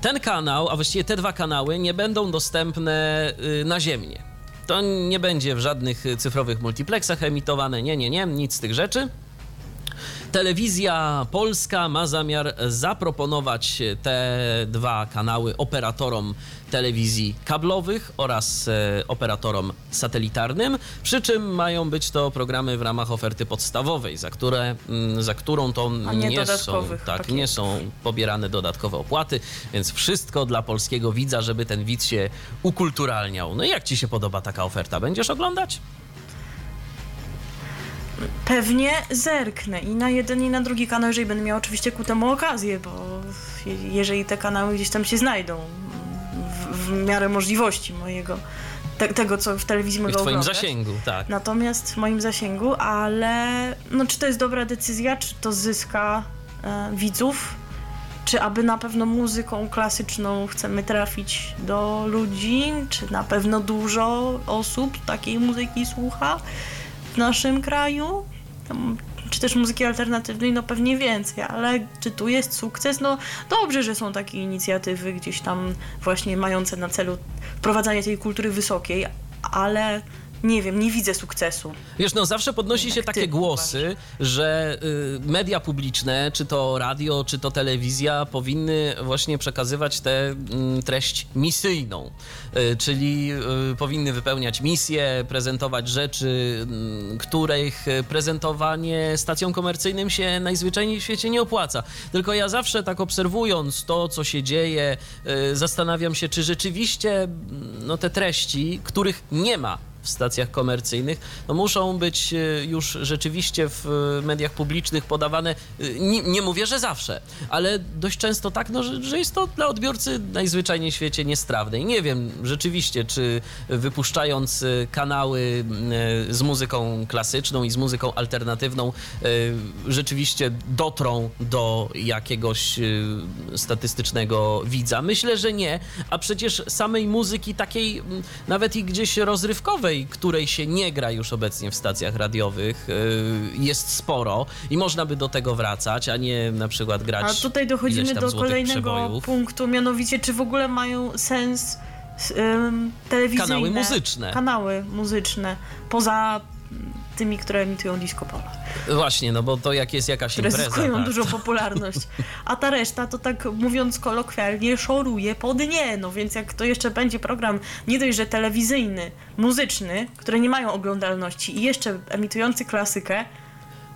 ten kanał, a właściwie te dwa kanały nie będą dostępne e, naziemnie. To nie będzie w żadnych cyfrowych multiplexach emitowane, nie, nie, nie, nic z tych rzeczy. Telewizja Polska ma zamiar zaproponować te dwa kanały operatorom telewizji kablowych oraz e, operatorom satelitarnym, przy czym mają być to programy w ramach oferty podstawowej, za, które, mm, za którą to nie nie są, tak, pakietów. nie są pobierane dodatkowe opłaty, więc wszystko dla polskiego widza, żeby ten widz się ukulturalniał. No i jak ci się podoba taka oferta? Będziesz oglądać? Pewnie zerknę i na jeden i na drugi kanał, jeżeli będę miała oczywiście ku temu okazję, bo je- jeżeli te kanały gdzieś tam się znajdą w, w miarę możliwości mojego, te, tego co w telewizji W mogę twoim oglądać. zasięgu, tak. Natomiast w moim zasięgu, ale no, czy to jest dobra decyzja, czy to zyska e, widzów, czy aby na pewno muzyką klasyczną chcemy trafić do ludzi, czy na pewno dużo osób takiej muzyki słucha w naszym kraju, czy też muzyki alternatywnej, no pewnie więcej, ale czy tu jest sukces? No dobrze, że są takie inicjatywy gdzieś tam właśnie mające na celu wprowadzanie tej kultury wysokiej, ale nie wiem, nie widzę sukcesu. Wiesz, no zawsze podnosi się takie głosy, uważasz? że y, media publiczne, czy to radio, czy to telewizja, powinny właśnie przekazywać tę mm, treść misyjną. Y, czyli y, powinny wypełniać misję, prezentować rzeczy, mm, których prezentowanie stacjom komercyjnym się najzwyczajniej w świecie nie opłaca. Tylko ja zawsze tak obserwując to, co się dzieje, y, zastanawiam się, czy rzeczywiście mm, no, te treści, których nie ma w stacjach komercyjnych, no muszą być e, już rzeczywiście w e, mediach publicznych podawane, e, nie, nie mówię, że zawsze, ale dość często tak, no, że, że jest to dla odbiorcy najzwyczajniej w świecie niestrawne. I nie wiem rzeczywiście, czy wypuszczając kanały z muzyką klasyczną i z muzyką alternatywną rzeczywiście dotrą do jakiegoś statystycznego widza. Myślę, że nie, a przecież samej muzyki takiej nawet i gdzieś rozrywkowej, której się nie gra już obecnie w stacjach radiowych, y, jest sporo i można by do tego wracać, a nie na przykład grać A tutaj dochodzimy do kolejnego przebojów. punktu, mianowicie czy w ogóle mają sens um, telewizyjne Kanały muzyczne. kanały muzyczne poza tymi, które emitują disco polo, Właśnie, no bo to jak jest jakaś które impreza. zyskują tak. dużą popularność. A ta reszta to tak mówiąc kolokwialnie szoruje po dnie, no więc jak to jeszcze będzie program nie dość, że telewizyjny, muzyczny, które nie mają oglądalności i jeszcze emitujący klasykę,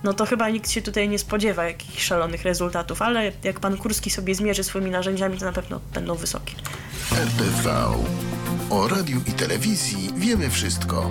no to chyba nikt się tutaj nie spodziewa jakichś szalonych rezultatów, ale jak pan Kurski sobie zmierzy swoimi narzędziami, to na pewno będą wysokie. RTV. O radiu i telewizji wiemy wszystko.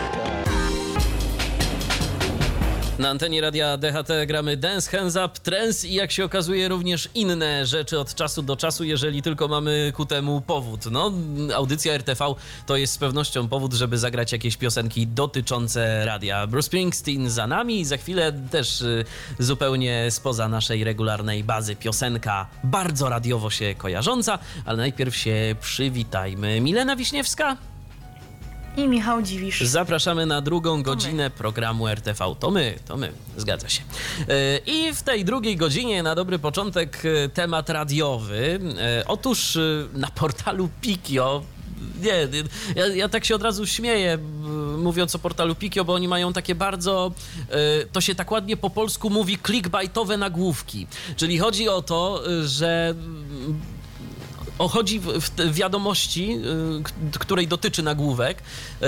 Na antenie radia DHT gramy Dance Hands Up, Trance i jak się okazuje również inne rzeczy od czasu do czasu, jeżeli tylko mamy ku temu powód. No, audycja RTV to jest z pewnością powód, żeby zagrać jakieś piosenki dotyczące radia. Bruce Springsteen za nami i za chwilę też y, zupełnie spoza naszej regularnej bazy piosenka, bardzo radiowo się kojarząca, ale najpierw się przywitajmy. Milena Wiśniewska? I Michał Dziwisz. Zapraszamy na drugą godzinę programu RTV. To my, to my, zgadza się. E, I w tej drugiej godzinie na dobry początek e, temat radiowy. E, Otóż na portalu Pikio nie, ja, ja tak się od razu śmieję, mówiąc o portalu Pikio, bo oni mają takie bardzo, to się tak ładnie po polsku mówi, clickbaitowe nagłówki. Czyli chodzi o to, że chodzi w, w wiadomości, y, której dotyczy nagłówek, y,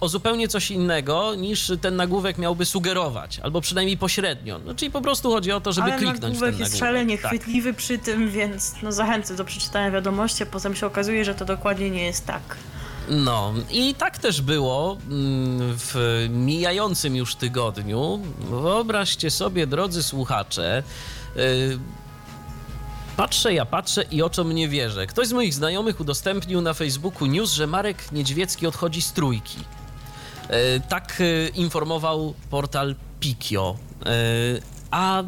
o zupełnie coś innego niż ten nagłówek miałby sugerować, albo przynajmniej pośrednio. No, czyli po prostu chodzi o to, żeby Ale kliknąć w ten nagłówek nagłówek. jest szalenie Tak. chwytliwy przy tym, więc no zachęcę do przeczytania wiadomości, a potem się okazuje, że to dokładnie nie jest tak. No i tak też było mm, w mijającym już tygodniu. Wyobraźcie sobie, drodzy słuchacze, y, patrzę, ja patrzę i oczom nie wierzę. Ktoś z moich znajomych udostępnił na Facebooku news, że Marek Niedźwiecki odchodzi z trójki. Y, Tak y, informował portal Pikio. Y, A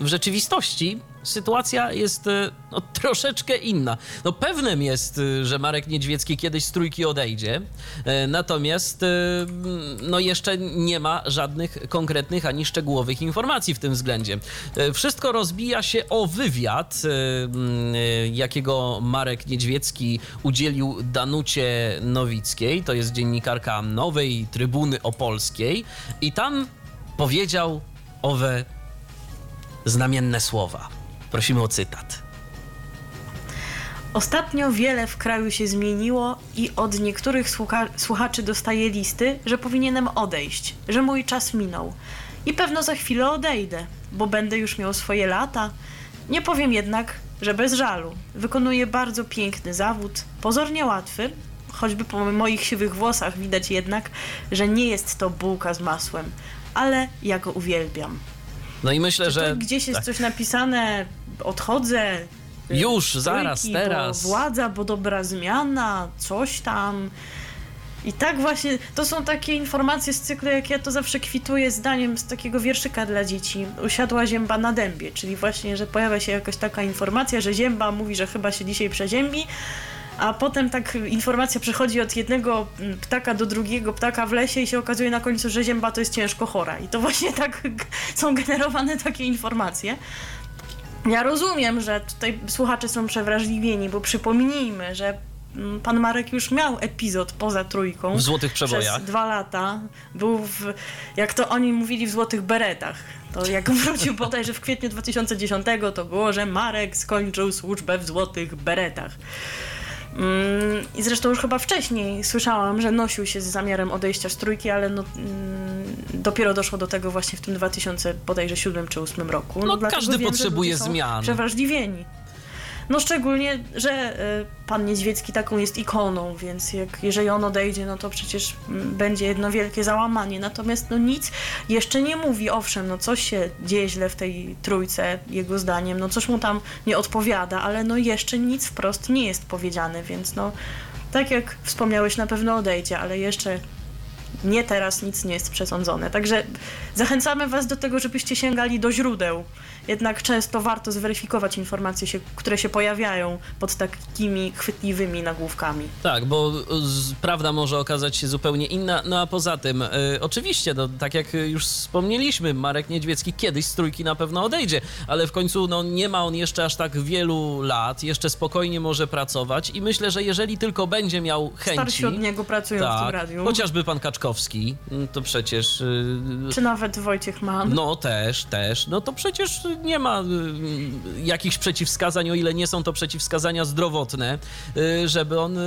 w rzeczywistości sytuacja jest e, no, troszeczkę inna. No pewnym jest, e, że Marek Niedźwiecki kiedyś z trójki odejdzie, e, natomiast no jeszcze nie ma żadnych konkretnych ani szczegółowych informacji w tym względzie. Wszystko rozbija się o wywiad, jakiego Marek Niedźwiecki udzielił Danucie Nowickiej, to jest dziennikarka Nowej Trybuny Opolskiej i tam powiedział owe znamienne słowa. Prosimy o cytat. Ostatnio wiele w kraju się zmieniło i od niektórych słucha- słuchaczy dostaję listy, że powinienem odejść, że mój czas minął. I pewno za chwilę odejdę, bo będę już miał swoje lata. Nie powiem jednak, że bez żalu. Wykonuję bardzo piękny zawód, pozornie łatwy, choćby po moich siwych włosach widać jednak, że nie jest to bułka z masłem, ale ja go uwielbiam. No i myślę, Czy że. gdzieś jest tak. coś napisane, odchodzę. Już, z zaraz, trójki, teraz. Bo władza, bo dobra zmiana, coś tam. I tak właśnie, to są takie informacje z cyklu, jak ja to zawsze kwituję zdaniem z takiego wierszyka dla dzieci. Usiadła zięba na dębie, czyli właśnie, że pojawia się jakaś taka informacja, że zięba mówi, że chyba się dzisiaj przeziębi, a potem tak informacja przechodzi od jednego ptaka do drugiego ptaka w lesie i się okazuje na końcu, że zięba to jest ciężko chora. I to właśnie tak są generowane takie informacje. Ja rozumiem, że tutaj słuchacze są przewrażliwieni, bo przypomnijmy, że mm, pan Marek już miał epizod poza trójką. W Złotych Przebojach. Przez dwa lata. Był w, jak to oni mówili, w Złotych Beretach. To jak wrócił bodajże w kwietniu 2010, to było, że Marek skończył służbę w Złotych Beretach. Mm, I zresztą już chyba wcześniej słyszałam, że nosił się z zamiarem odejścia z trójki, ale no, mm, dopiero doszło do tego właśnie w tym 2000 bodajże 7 czy 8 roku. No, dlatego każdy wiem, potrzebuje zmian. Przewrażliwieni. No szczególnie, że y, pan Niedźwiecki taką jest ikoną, więc jak, jeżeli on odejdzie, no to przecież mm, będzie jedno wielkie załamanie. Natomiast no nic jeszcze nie mówi. Owszem, no coś się dzieje źle w tej trójce, jego zdaniem, no coś mu tam nie odpowiada, ale no jeszcze nic wprost nie jest powiedziane, więc no tak jak wspomniałeś, na pewno odejdzie, ale jeszcze nie teraz nic nie jest przesądzone. Także zachęcamy Was do tego, żebyście sięgali do źródeł. Jednak często warto zweryfikować informacje, się, które się pojawiają pod takimi chwytliwymi nagłówkami. Tak, bo z, prawda może okazać się zupełnie inna. No a poza tym, y, oczywiście, no, tak jak już wspomnieliśmy, Marek Niedźwiecki kiedyś z trójki na pewno odejdzie, ale w końcu no, nie ma on jeszcze aż tak wielu lat, jeszcze spokojnie może pracować i myślę, że jeżeli tylko będzie miał chęci. Starsi od niego pracują w tym tak, radiu. chociażby pan Kaczkowski, mm, to przecież. y, Czy nawet Wojciech Mann. No też, też. No to przecież nie ma y, jakichś przeciwwskazań, o ile nie są to przeciwwskazania zdrowotne, y, żeby on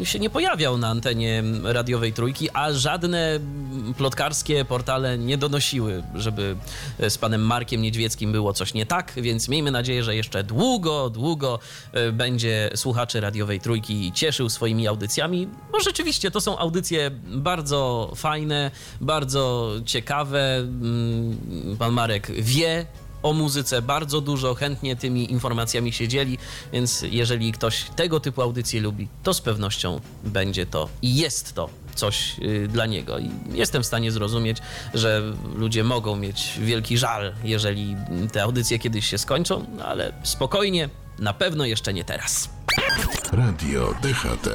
y, się nie pojawiał na antenie radiowej trójki, a żadne mm, plotkarskie portale nie donosiły, żeby z panem Markiem Niedźwieckim było coś nie tak, więc miejmy nadzieję, że jeszcze długo, długo będzie słuchaczy radiowej trójki cieszył swoimi audycjami, bo rzeczywiście to są audycje bardzo fajne, bardzo ciekawe. Mm, Pan Marek wie o muzyce bardzo dużo, chętnie tymi informacjami się dzieli, więc jeżeli ktoś tego typu audycje lubi, to z pewnością będzie to i jest to coś y, dla niego. I jestem w stanie zrozumieć, że ludzie mogą mieć wielki żal, jeżeli te audycje kiedyś się skończą, ale spokojnie, na pewno jeszcze nie teraz. Radio DHT.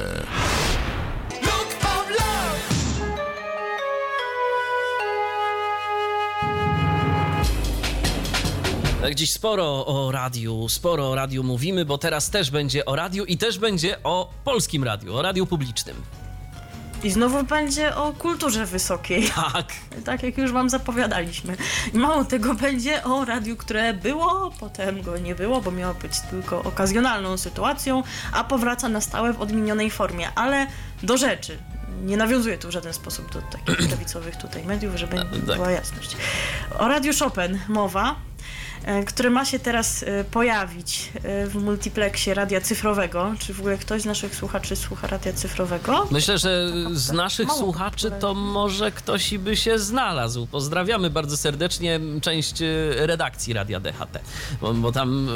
Dziś sporo o radiu, sporo o radiu mówimy, bo teraz też będzie o radiu i też będzie o polskim radiu, o radiu publicznym. I znowu będzie o kulturze wysokiej. Tak. Tak jak już wam zapowiadaliśmy. Mało tego będzie o radiu, które było, potem go nie było, bo miało być tylko okazjonalną sytuacją, a powraca na stałe w odmienionej formie. Ale do rzeczy. Nie nawiązuję tu w żaden sposób do takich prawicowych tutaj mediów, żeby tak. była jasność. O Radiu Chopin mowa, e, które ma się teraz e, pojawić e, w multiplexie radia cyfrowego. Czy w ogóle ktoś z naszych słuchaczy słucha radia cyfrowego? Myślę, że z naszych Mało słuchaczy to może ktoś i by się znalazł. Pozdrawiamy bardzo serdecznie część redakcji Radia DHT, bo, bo tam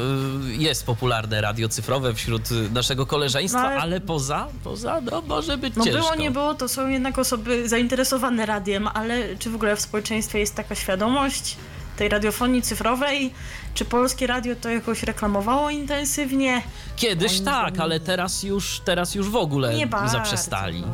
jest popularne radio cyfrowe wśród naszego koleżeństwa, No, ale- ale poza, poza, no może być No ciężko. było, nie było, to są jednak osoby zainteresowane radiem, ale czy w ogóle w społeczeństwie jest taka świadomość tej radiofonii cyfrowej? Czy polskie radio to jakoś reklamowało intensywnie? Kiedyś Moim tak, ale teraz już, teraz już w ogóle Nie bardzo. zaprzestali. No.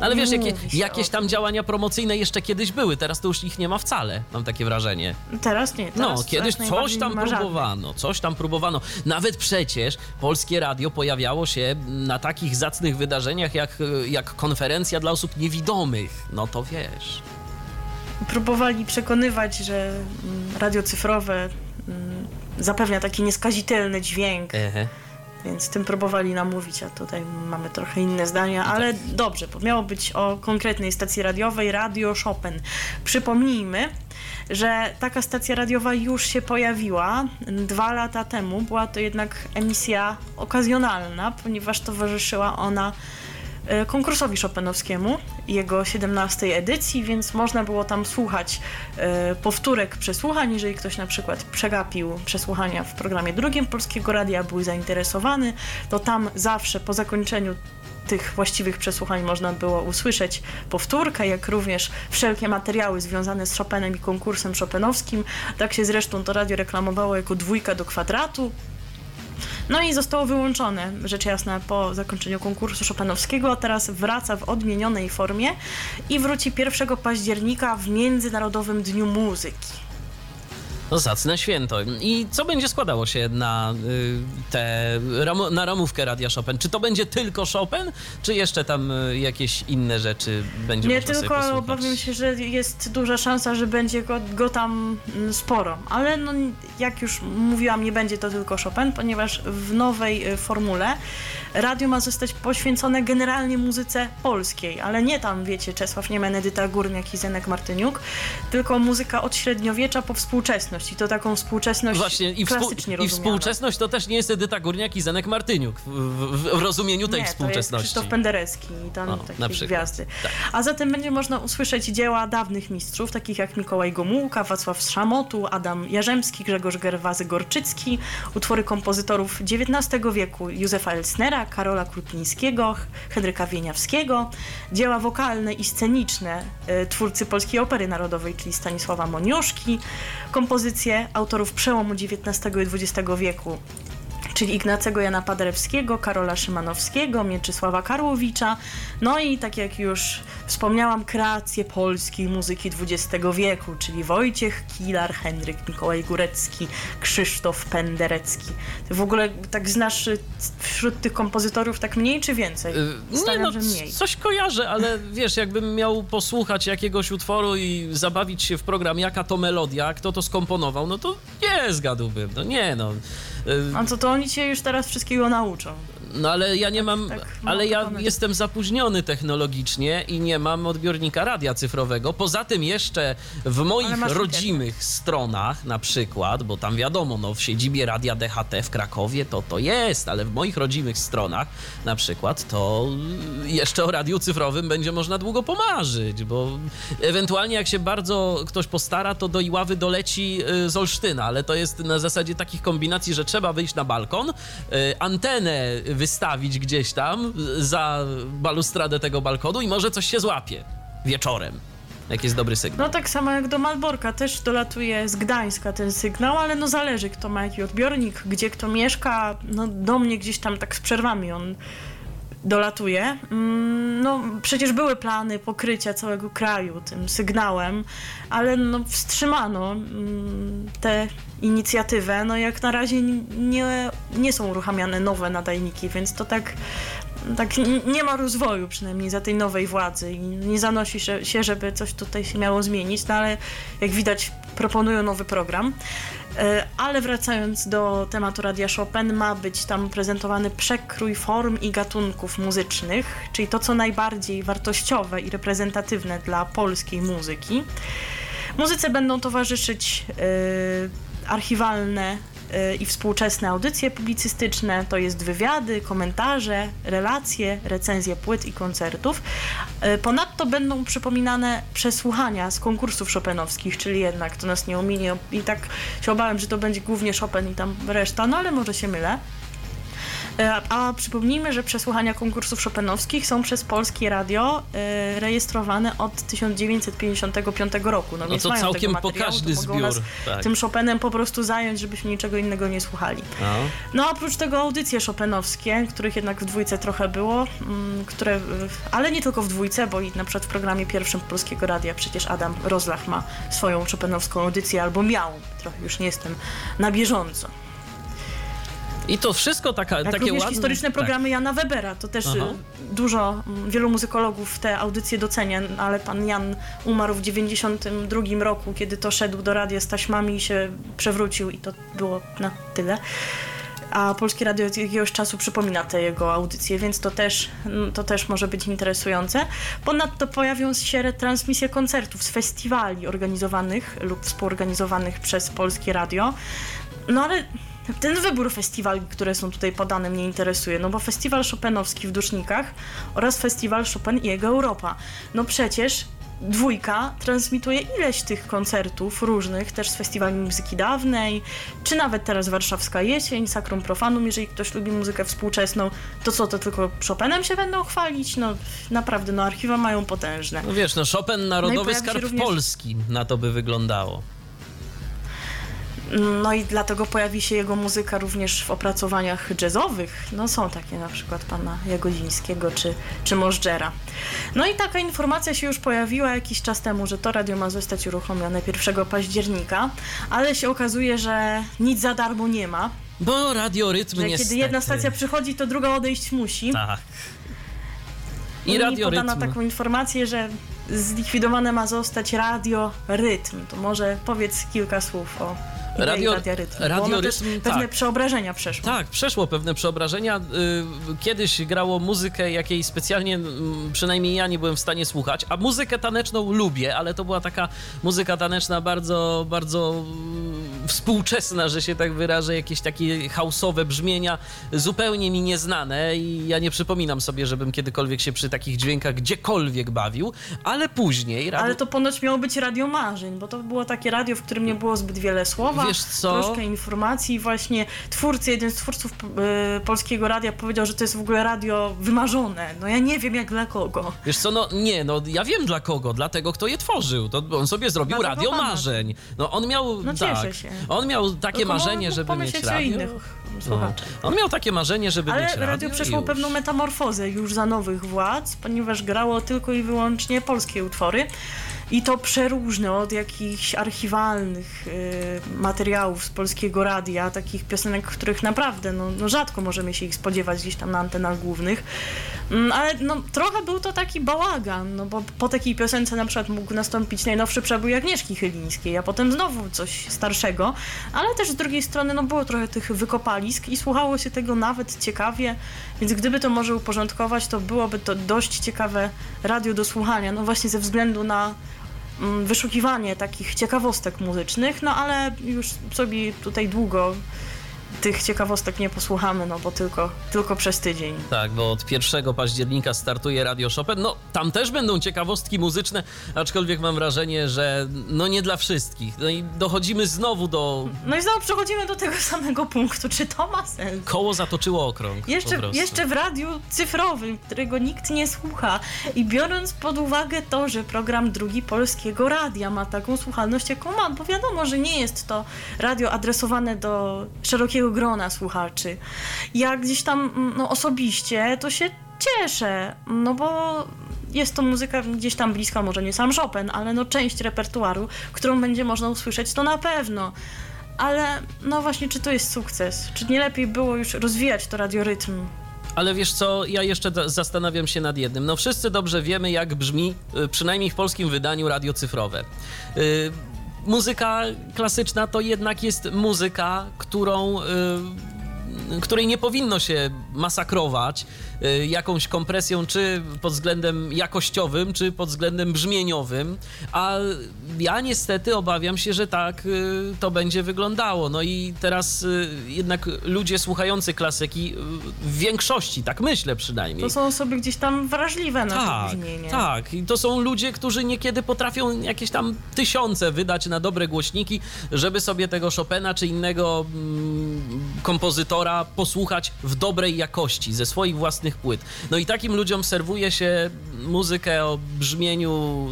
No, ale wiesz, jakie, jakieś tam działania promocyjne jeszcze kiedyś były, teraz to już ich nie ma wcale, mam takie wrażenie. Teraz nie. Teraz No, kiedyś coś tam żadnych. próbowano, coś tam próbowano. Nawet przecież polskie radio pojawiało się na takich zacnych wydarzeniach jak, jak konferencja dla osób niewidomych. No to wiesz. Próbowali przekonywać, że mm, radio cyfrowe mm, zapewnia taki nieskazitelny dźwięk, więc tym próbowali namówić, a tutaj mamy trochę inne zdania, tak. ale dobrze, bo miało być o konkretnej stacji radiowej, Radio Chopin. Przypomnijmy, że taka stacja radiowa już się pojawiła dwa lata temu. Była to jednak emisja okazjonalna, ponieważ towarzyszyła ona konkursowi Chopinowskiemu, jego 17 edycji, więc można było tam słuchać e, powtórek przesłuchań, jeżeli ktoś na przykład przegapił przesłuchania w programie drugim Polskiego Radia, był zainteresowany, to tam zawsze po zakończeniu tych właściwych przesłuchań można było usłyszeć powtórkę, jak również wszelkie materiały związane z Chopinem i konkursem chopinowskim. Tak się zresztą to radio reklamowało jako dwójka do kwadratu. No i zostało wyłączone, rzecz jasna, po zakończeniu konkursu Chopinowskiego, a teraz wraca w odmienionej formie i wróci 1 października w Międzynarodowym Dniu Muzyki. No zacne święto. I co będzie składało się na y, ramo- na ramówkę Radia Chopin? Czy to będzie tylko Chopin, czy jeszcze tam y, jakieś inne rzeczy będzie Nie tylko, obawiam się, że jest duża szansa, że będzie go, go tam mm, sporo. Ale no, jak już mówiłam, nie będzie to tylko Chopin, ponieważ w nowej y, formule radio ma zostać poświęcone generalnie muzyce polskiej, ale nie tam, wiecie, Czesław Niemen, Edyta Górniak i Zenek Martyniuk, tylko muzyka od średniowiecza po współczesność i to taką współczesność Właśnie i, współ, klasycznie i rozumianą. współczesność to też nie jest Edyta Górniak i Zenek Martyniuk w, w, w rozumieniu tej nie, współczesności. To jest Krzysztof Penderecki i tam O, takie gwiazdy. Tak. A zatem będzie można usłyszeć dzieła dawnych mistrzów, takich jak Mikołaj Gomułka, Wacław Szamotu, Adam Jarzemski, Grzegorz Gerwazy-Gorczycki, utwory kompozytorów XIX wieku Józefa Elsnera, Karola Krupińskiego, Henryka Wieniawskiego, dzieła wokalne i sceniczne e, twórcy Polskiej Opery Narodowej, czyli Stanisława Moniuszki, autorów przełomu XIX i XX wieku, czyli Ignacego Jana Paderewskiego, Karola Szymanowskiego, Mieczysława Karłowicza, no i tak jak już wspomniałam, kreacje polskiej muzyki XX wieku, czyli Wojciech Kilar, Henryk Mikołaj Górecki, Krzysztof Penderecki. Ty w ogóle tak znasz y, wśród tych kompozytorów tak mniej czy więcej? Y, Nie Stawiam, no, że mniej. coś kojarzę, ale wiesz, jakbym miał posłuchać jakiegoś utworu i zabawić się w program, jaka to melodia, kto to skomponował, no to nie zgadłbym, no nie no. A co to oni cię już teraz wszystkiego nauczą? No ale ja nie mam, tak ale ja jestem zapóźniony technologicznie i nie mam odbiornika radia cyfrowego. Poza tym jeszcze w moich rodzimych stronach na przykład, bo tam wiadomo, no w siedzibie Radia DHT w Krakowie to to jest, ale w moich rodzimych stronach na przykład to jeszcze o radiu cyfrowym będzie można długo pomarzyć, bo ewentualnie jak się bardzo ktoś postara, to do Iławy doleci y, z Olsztyna, ale to jest na zasadzie takich kombinacji, że trzeba wyjść na balkon, y, antenę wystawić gdzieś tam za balustradę tego balkonu i może coś się złapie wieczorem. Jak jest dobry sygnał. No tak samo jak do Malborka, też dolatuje z Gdańska ten sygnał, ale no zależy kto ma jaki odbiornik, gdzie kto mieszka, no do mnie gdzieś tam tak z przerwami on dolatuje. Mm, No przecież były plany pokrycia całego kraju tym sygnałem, ale no wstrzymano mm, tę inicjatywę. No jak na razie nie, nie są uruchamiane nowe nadajniki, więc to tak tak nie ma rozwoju przynajmniej za tej nowej władzy i nie zanosi się- żeby coś tutaj się miało zmienić, no ale jak widać proponują nowy program. E, Ale wracając do tematu Radia Chopin, ma być tam prezentowany przekrój form i gatunków muzycznych, czyli to, co najbardziej wartościowe i reprezentatywne dla polskiej muzyki. Muzyce będą towarzyszyć e, archiwalne i współczesne audycje publicystyczne, to jest wywiady, komentarze, relacje, recenzje płyt i koncertów. E, Ponadto będą przypominane przesłuchania z konkursów chopinowskich, czyli jednak to nas nie ominie i tak się obawiam, że to będzie głównie Chopin i tam reszta, no ale może się mylę. E, A przypomnijmy, że przesłuchania konkursów chopinowskich są przez Polskie Radio e, rejestrowane od 1955 roku. No, No więc to mają całkiem tego materiału, pokaźny zbiór, nas tak. tym Chopinem po prostu zająć, żebyśmy niczego innego nie słuchali. No. No oprócz tego audycje chopinowskie, których jednak w dwójce trochę było, mm, które, y, ale nie tylko w dwójce, bo i na przykład w programie pierwszym Polskiego Radia przecież Adam Rozlach ma swoją chopinowską audycję, albo miał, trochę już nie jestem na bieżąco. I to wszystko taka, Jak takie również ładne... historyczne tak. programy Jana Webera, to też Aha. y, dużo, mm, wielu muzykologów te audycje docenia, ale pan Jan umarł w 92 roku, kiedy to szedł do radia z taśmami i się przewrócił i to było na tyle. A Polskie Radio od jakiegoś czasu przypomina te jego audycje, więc to też, mm, to też może być interesujące. Ponadto pojawią się retransmisje koncertów z festiwali organizowanych lub współorganizowanych przez Polskie Radio. No ale ten wybór festiwali, które są tutaj podane, mnie interesuje, no bo festiwal Chopinowski w Dusznikach oraz festiwal Chopin i jego Europa. No przecież dwójka transmituje ileś tych koncertów różnych, też z festiwali muzyki dawnej, czy nawet teraz Warszawska Jesień, Sacrum Profanum, jeżeli ktoś lubi muzykę współczesną, to co, to tylko Chopinem się będą chwalić? No naprawdę, no archiwa mają potężne. No wiesz, no Chopin, Narodowy się Skarb również- Polski, na to by wyglądało. No i dlatego pojawi się jego muzyka również w opracowaniach jazzowych. No są takie na przykład pana Jagodzińskiego czy, czy Możdżera. No i taka informacja się już pojawiła jakiś czas temu, że to radio ma zostać uruchomione 1 października, ale się okazuje, że nic za darmo nie ma. Bo radiorytm niestety... kiedy jedna stacja przychodzi, to druga odejść musi. Tak. No I I radiorytm... podano taką informację, że zlikwidowane ma zostać radio Rytm. To może powiedz kilka słów o Radio-. Radio Rytm, pewne tak. przeobrażenia przeszło. Tak, przeszło pewne przeobrażenia. Y, Kiedyś grało muzykę, jakiej specjalnie, przynajmniej ja nie byłem w stanie słuchać, a muzykę taneczną lubię, ale to była taka muzyka taneczna bardzo, bardzo mm, współczesna, że się tak wyrażę, jakieś takie hausowe brzmienia, zupełnie mi nieznane i ja nie przypominam sobie, żebym kiedykolwiek się przy takich dźwiękach gdziekolwiek bawił, ale później... Radio... Ale to ponoć miało być radio marzeń, bo to było takie radio, w którym nie było zbyt wiele słowa, Wiesz co? troszkę informacji właśnie twórcy, jeden z twórców y, Polskiego Radia powiedział, że to jest w ogóle radio wymarzone. No ja nie wiem jak dla kogo. Wiesz co, no nie, no ja wiem dla kogo, dla tego, kto je tworzył. To on sobie zrobił radio pana. marzeń. No on miał, No tak, cieszę się. on miał takie Tylko marzenie, żeby mieć radio. innych No. On miał takie marzenie, żeby Ale mieć radio radio przeszło już. pewną metamorfozę już za nowych władz, ponieważ grało tylko i wyłącznie polskie utwory. I to przeróżne, od jakichś archiwalnych y, materiałów z polskiego radia, takich piosenek, których naprawdę no, no rzadko możemy się ich spodziewać gdzieś tam na antenach głównych. Mm, ale no, trochę był to taki bałagan, no bo po takiej piosence na przykład mógł nastąpić najnowszy przebój Agnieszki Chylińskiej, a potem znowu coś starszego, ale też z drugiej strony no, było trochę tych wykopalisk i słuchało się tego nawet ciekawie, więc gdyby to może uporządkować, to byłoby to dość ciekawe radio do słuchania, no właśnie ze względu na wyszukiwanie takich ciekawostek muzycznych, no ale już sobie tutaj długo tych ciekawostek nie posłuchamy, no bo tylko, tylko przez tydzień. Tak, bo od 1 października startuje Radio Chopin. No, tam też będą ciekawostki muzyczne, aczkolwiek mam wrażenie, że no nie dla wszystkich. No i dochodzimy znowu do... No i znowu przechodzimy do tego samego punktu, czy to ma sens? Koło zatoczyło okrąg Jeszcze, jeszcze w radiu cyfrowym, którego nikt nie słucha. I biorąc pod uwagę to, że program drugi polskiego radia ma taką słuchalność, jaką ma, bo wiadomo, że nie jest to radio adresowane do szerokiego grona słuchaczy. Ja gdzieś tam mm, no, osobiście to się cieszę, no bo jest to muzyka gdzieś tam bliska, może nie sam Chopin, ale no część repertuaru, którą będzie można usłyszeć, to na pewno. Ale no właśnie, czy to jest sukces? Czy nie lepiej było już rozwijać to radiorytm? Ale wiesz co, ja jeszcze zastanawiam się nad jednym. No wszyscy dobrze wiemy, jak brzmi, y, przynajmniej w polskim wydaniu, radio cyfrowe. Y, Muzyka klasyczna to jednak jest muzyka, którą, y, której nie powinno się masakrować jakąś kompresją, czy pod względem jakościowym, czy pod względem brzmieniowym, a ja niestety obawiam się, że tak y, to będzie wyglądało. No i teraz y, jednak ludzie słuchający klasyki y, w większości, tak myślę przynajmniej. To są osoby gdzieś tam wrażliwe na Tak, to brzmienie. tak. I to są ludzie, którzy niekiedy potrafią jakieś tam tysiące wydać na dobre głośniki, żeby sobie tego Chopina czy innego mm, kompozytora posłuchać w dobrej jakości, ze swoich własnych płyt. No i takim ludziom serwuje się muzykę o brzmieniu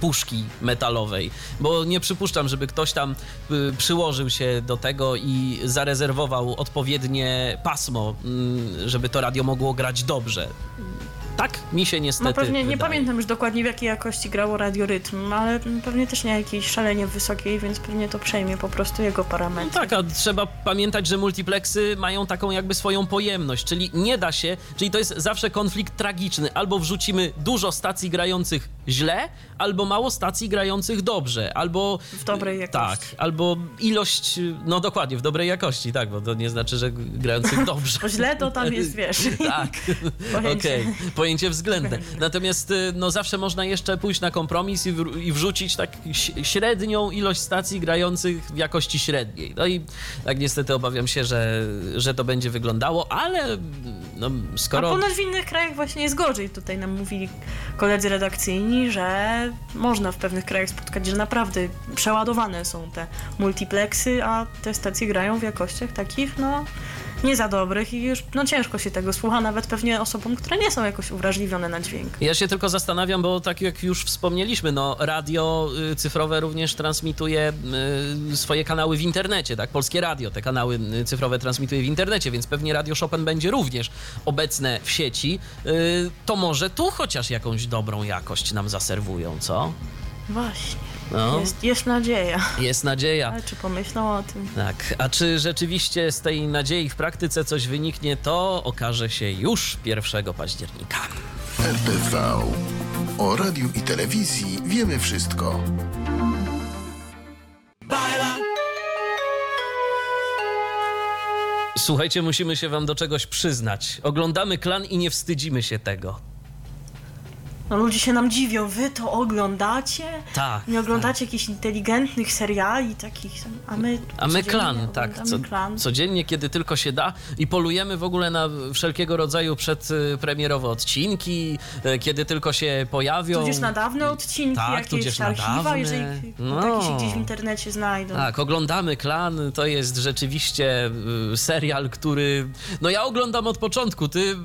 puszki metalowej, bo nie przypuszczam, żeby ktoś tam y, przyłożył się do tego i zarezerwował odpowiednie pasmo, mm, żeby to radio mogło grać dobrze. Tak mi się niestety No pewnie, nie wydaje. pamiętam już dokładnie w jakiej jakości grało radiorytm, ale pewnie też nie jakiejś szalenie wysokiej, więc pewnie to przejmie po prostu jego parametry. Tak, a trzeba pamiętać, że multiplexy mają taką jakby swoją pojemność, czyli nie da się, czyli to jest zawsze konflikt tragiczny. Albo wrzucimy dużo stacji grających źle, albo mało stacji grających dobrze, albo... W dobrej jakości. Tak, albo ilość, no dokładnie, w dobrej jakości, tak, bo to nie znaczy, że grających dobrze. Bo źle to tam jest, wiesz. Tak, okej, pojęcie względne. Natomiast y, no, zawsze można jeszcze pójść na kompromis i, i wrzucić tak średnią ilość stacji grających w jakości średniej. No i tak niestety obawiam się, że, że to będzie wyglądało, ale no, A skoro... ponoć w innych krajach właśnie jest gorzej. Tutaj nam mówili koledzy redakcyjni, że można w pewnych krajach spotkać, że naprawdę przeładowane są te multiplexy, a te stacje grają w jakościach takich, no nie za dobrych i już no ciężko się tego słucha, nawet pewnie osobom, które nie są jakoś uwrażliwione na dźwięk. Ja się tylko zastanawiam, bo tak jak już wspomnieliśmy, no radio y, cyfrowe również transmituje y, swoje kanały w internecie, tak? Polskie radio te kanały y, cyfrowe transmituje w internecie, więc pewnie Radio Chopin będzie również obecne w sieci. To może tu chociaż jakąś dobrą jakość nam zaserwują, co? Właśnie, No, jest, jest nadzieja. jest nadzieja. Ale czy pomyślą o tym? Tak, a czy rzeczywiście z tej nadziei w praktyce coś wyniknie, to okaże się już 1 października. RTV. O radiu i telewizji wiemy wszystko. Słuchajcie, musimy się wam do czegoś przyznać. Oglądamy klan i nie wstydzimy się tego. No ludzie się nam dziwią, wy to oglądacie? Tak. Nie oglądacie jakichś inteligentnych seriali takich, a my A my klan, tak. Co, klan. codziennie, kiedy tylko się da i polujemy w ogóle na wszelkiego rodzaju przedpremierowe odcinki, e, kiedy tylko się pojawią. Tudzież na dawne odcinki, Tak, jakieś archiwa, dawne. jeżeli No. takie się gdzieś w internecie znajdą. Tak, oglądamy Klan, to jest rzeczywiście y, serial, który... No ja oglądam od początku, ty y,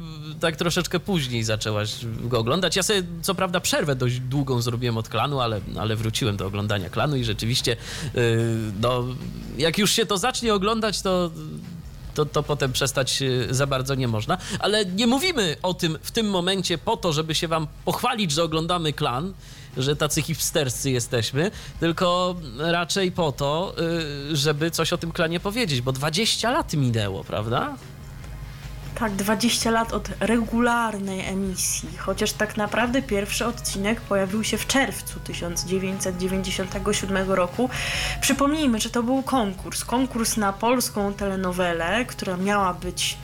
tak troszeczkę później zaczęłaś go oglądać. Ja sobie co prawda przerwę dość długą zrobiłem od Klanu, ale, ale wróciłem do oglądania Klanu i rzeczywiście y, no, jak już się to zacznie oglądać, to... To, to potem przestać y, za bardzo nie można. Ale nie mówimy o tym w tym momencie po to, żeby się wam pochwalić, że oglądamy klan, że tacy hipsterscy jesteśmy, tylko raczej po to, y, żeby coś o tym klanie powiedzieć, bo 20 lat minęło, prawda? Tak, 20 lat od regularnej emisji, chociaż tak naprawdę pierwszy odcinek pojawił się w czerwcu 1997 roku. Przypomnijmy, że to był konkurs. Konkurs na polską telenowelę, która miała być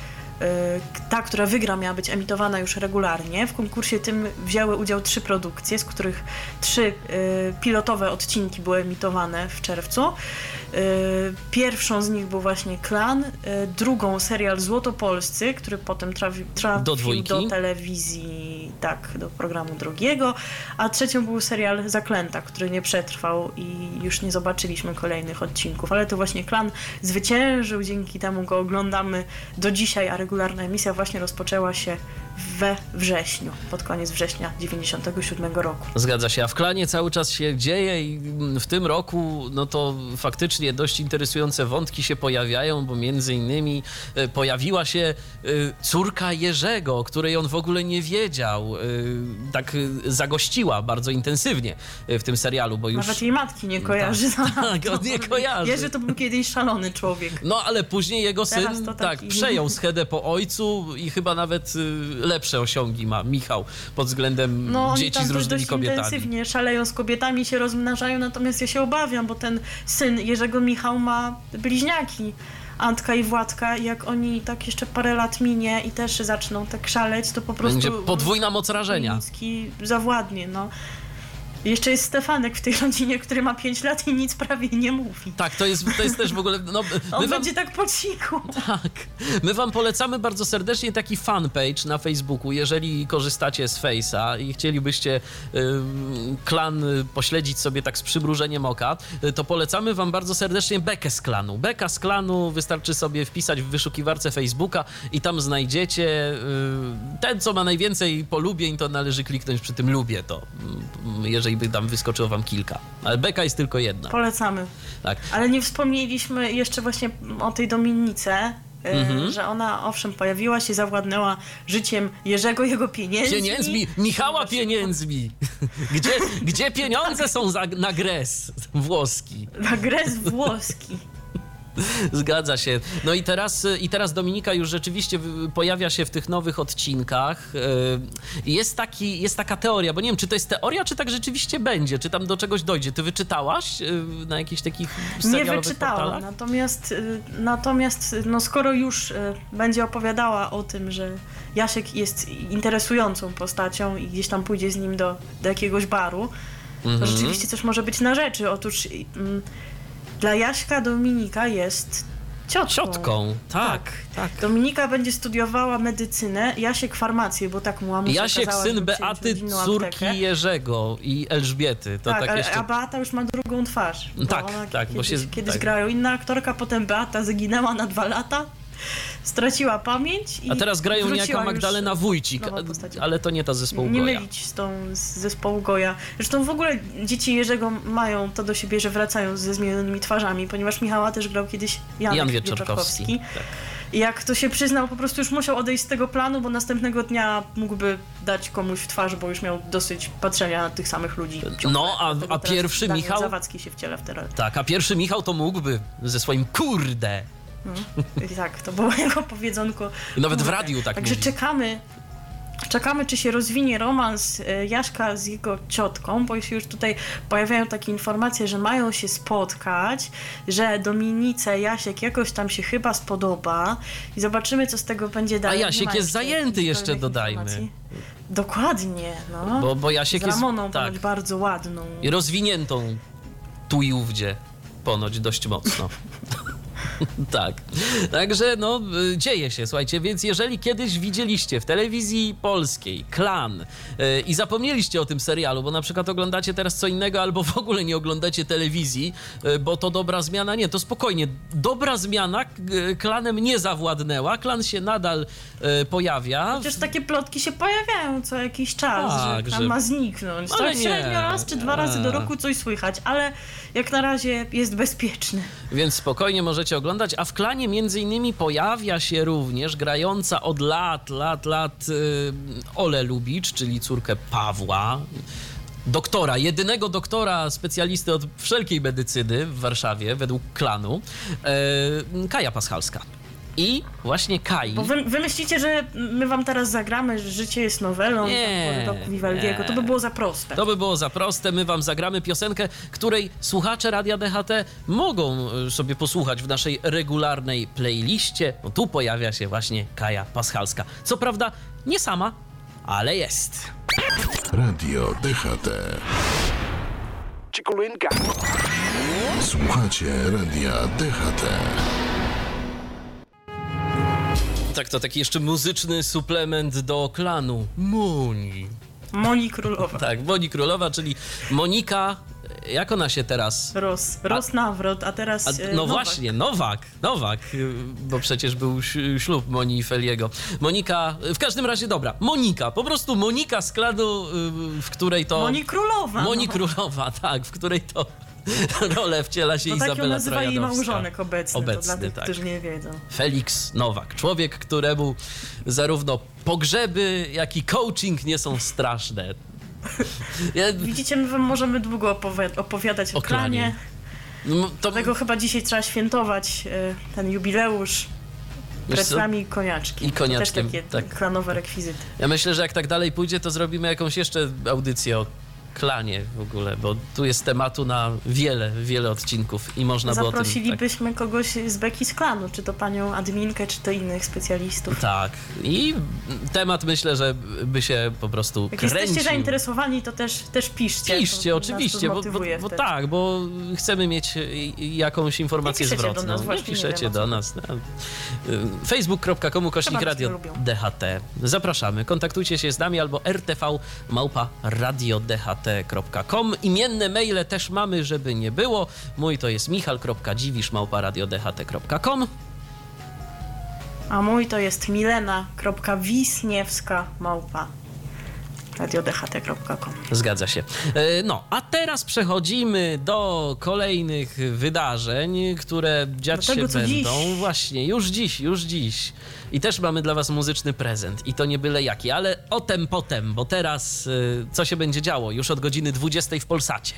ta, która wygra, miała być emitowana już regularnie. W konkursie tym wzięły udział trzy produkcje, z których trzy e, pilotowe odcinki były emitowane w czerwcu. E, Pierwszą z nich był właśnie Klan, drugą serial Złotopolscy, który potem trafi, trafił Do do telewizji, tak, do programu drugiego, a trzecią był serial Zaklęta, który nie przetrwał i już nie zobaczyliśmy kolejnych odcinków, ale to właśnie Klan zwyciężył, dzięki temu go oglądamy. Do dzisiaj, a regularna emisja właśnie rozpoczęła się we wrześniu, pod koniec września 97 roku. Zgadza się, a w klanie cały czas się dzieje i w tym roku no to faktycznie dość interesujące wątki się pojawiają, bo między innymi e, pojawiła się e, córka Jerzego, o której on w ogóle nie wiedział. E, Tak zagościła bardzo intensywnie w tym serialu, bo już... Nawet jej matki nie kojarzy. Tak, on nie kojarzy. Jerzy to był kiedyś szalony człowiek. No ale później jego syn tak przejął schedę po ojcu i chyba nawet y, lepsze osiągi ma Michał pod względem No dzieci z różnymi kobietami. intensywnie szaleją z kobietami, się rozmnażają, natomiast ja się obawiam, bo ten syn Jerzego Michał ma bliźniaki. Antka i Władka, i jak oni tak jeszcze parę lat minie i też zaczną tak szaleć, to po prostu... Będzie podwójna moc rażenia. Zawładnie, no. Jeszcze jest Stefanek w tej rodzinie, który ma 5 lat i nic prawie nie mówi. Tak, to jest, to jest też w ogóle. No, On wam, będzie tak po cichu. tak, my wam polecamy bardzo serdecznie taki fanpage na Facebooku, jeżeli korzystacie z Face'a i chcielibyście ym, klan y, pośledzić sobie tak z przymrużeniem oka, y, to polecamy wam bardzo serdecznie Bekę z klanu. Beka z klanu wystarczy sobie wpisać w wyszukiwarce Facebooka i tam znajdziecie y, ten, co ma najwięcej polubień, to należy kliknąć przy tym lubię to, mm, jeżeli by tam wyskoczyło wam kilka. Ale Beka jest tylko jedna. Polecamy. Tak. Ale nie wspomnieliśmy jeszcze właśnie o tej Dominice, e, Mhm. że ona owszem pojawiła się, zawładnęła życiem Jerzego, jego pieniędzmi. Pieniędzmi, Michała pieniędzmi. Gdzie, gdzie pieniądze są za, na gres włoski? Na gres włoski. Zgadza się. No i teraz, i teraz Dominika już rzeczywiście pojawia się w tych nowych odcinkach. Y, Jest, taki, jest taka teoria, bo nie wiem, czy to jest teoria, czy tak rzeczywiście będzie, czy tam do czegoś dojdzie. Ty wyczytałaś y, na jakichś takich Nie wyczytałam, portalach? natomiast, y, natomiast no skoro już będzie opowiadała o tym, że Jasiek jest interesującą postacią i gdzieś tam pójdzie z nim do, do jakiegoś baru, Mhm. to rzeczywiście coś może być na rzeczy. Otóż mm, dla Jaśka Dominika jest ciotką. Ciotką, tak, tak. Dominika będzie studiowała medycynę, Jasiek farmację, bo tak mu mamusia Jasiek, syn Beaty, córki. Jerzego i Elżbiety. To tak, tak, ale- jeszcze... a Beata już ma drugą twarz. bo Tak, tak, bo Kiedyś, się- kiedyś tak. grała inna aktorka, potem Beata zaginęła na dwa lata, straciła pamięć i A teraz grają niejaka Magdalena Wójcik, ale to nie ta zespołu Nie Goja. mylić z tą z zespołu Goja. Zresztą w ogóle dzieci Jerzego mają to do siebie, że wracają ze zmienionymi twarzami, ponieważ Michała też grał kiedyś Janek Jan Wieczorkowski. Wieczorkowski. Tak. Jak to się przyznał, po prostu już musiał odejść z tego planu, bo następnego dnia mógłby dać komuś w twarz, bo już miał dosyć patrzenia na tych samych ludzi. ciągle. No, a- a pierwszy Michał? Zawadzki się wciela w. Tak, a pierwszy Michał to mógłby ze swoim kurde. I tak, to było jego powiedzonko. I nawet w radiu tak Także mówi. czekamy, czekamy, czy się rozwinie romans e, Jaśka z jego ciotką, bo się już tutaj pojawiają takie informacje, że mają się spotkać, że Dominice Jasiek jakoś tam się chyba spodoba i zobaczymy, co z tego będzie dalej. Nie Jasiek jest zajęty jeszcze, dodajmy. informacji. Dokładnie, no. Bo, bo Jasiek z jest Ramoną tak, ponoć bardzo ładną. i rozwiniętą tu i ówdzie ponoć dość mocno. tak. Także no, y, dzieje się, słuchajcie, więc jeżeli kiedyś widzieliście w telewizji polskiej klan y, i zapomnieliście o tym serialu, bo na przykład oglądacie teraz co innego albo w ogóle nie oglądacie telewizji, y, bo to dobra zmiana, nie, to spokojnie. Dobra zmiana y, klanem nie zawładnęła, klan się nadal y, pojawia. Chociaż takie plotki się pojawiają co jakiś czas, Tak, że, że ma zniknąć. Ale tak nie. średnio raz czy dwa razy do roku coś słychać, ale jak na razie jest bezpieczny. Więc spokojnie możecie oglądać. A w klanie między innymi pojawia się również grająca od lat, lat, lat y, Ole Lubicz, czyli córkę Pawła. Doktora, jedynego doktora, specjalisty od wszelkiej medycyny w Warszawie, według klanu, e, Kaja Paschalska. I właśnie Kai. Bo wy, wy myślicie, że my wam teraz zagramy, że życie jest nowelą Nie, nie, roku Vivaldiego. To by było za proste. To by było za proste. My wam zagramy piosenkę, której słuchacze Radia DHT mogą y, sobie posłuchać w naszej regularnej playliście. No tu pojawia się właśnie Kaja Paschalska. Co prawda nie sama, ale jest. Radio DHT. Słuchacie Radia DHT. Tak, to taki jeszcze muzyczny suplement do klanu Moni. Moni Królowa. Tak, Moni Królowa, czyli Monika jak ona się teraz... Ros, Ros nawrot, a teraz A, e, no Nowak. właśnie, Nowak, Nowak, y, bo przecież był ślub Moni i Feliego. Monika, w każdym razie dobra, Monika, po prostu Monika z klanu, y, w której to... Moni Królowa. Moni no. Królowa, tak, w której to rolę wciela się No tak ją Izabela nazywa jej małżonek obecny, to Obecny, dla tych, tak. którzy nie wiedzą. Felix Nowak, człowiek, któremu zarówno pogrzeby, jak i coaching nie są straszne. Ja, Widzicie, my wam możemy długo opowi- opowiadać o, O klanie. klanie. no, to Dlatego chyba dzisiaj trzeba świętować e, ten jubileusz preclami i koniaczki. I koniaczkiem, To też takie tak. klanowe rekwizyty. Ja myślę, że jak tak dalej pójdzie, to zrobimy jakąś jeszcze audycję o klanie w ogóle, bo tu jest tematu na wiele, wiele odcinków i można by o tym... Tak, Zaprosilibyśmy kogoś z beki z klanu, czy to panią adminkę, czy to innych specjalistów. tak. I temat myślę, że by się po prostu Jak kręcił. jesteście zainteresowani, to też, też piszcie. Piszcie, oczywiście, bo, bo, bo tak, bo chcemy mieć jakąś informację Nie piszecie do zwrotną. nas, właśnie nie nie piszecie wiem, do nas. Y, Facebook.com kośnik radio. DHT. Zapraszamy. Kontaktujcie się z nami albo rtv małpa radiodht.com. Imienne maile też mamy, żeby nie było. Mój to jest michal.dziwisz małpa radiodht.com. A mój to jest milena.wisniewska małpa radiodht.com. Zgadza się. E, No, a teraz przechodzimy do kolejnych wydarzeń, które dziać Do tego, się będą dziś. właśnie już dziś, już dziś. I też mamy dla Was muzyczny prezent. I to nie byle jaki, ale o tem potem, bo teraz e, co się będzie działo już od godziny 20 w Polsacie.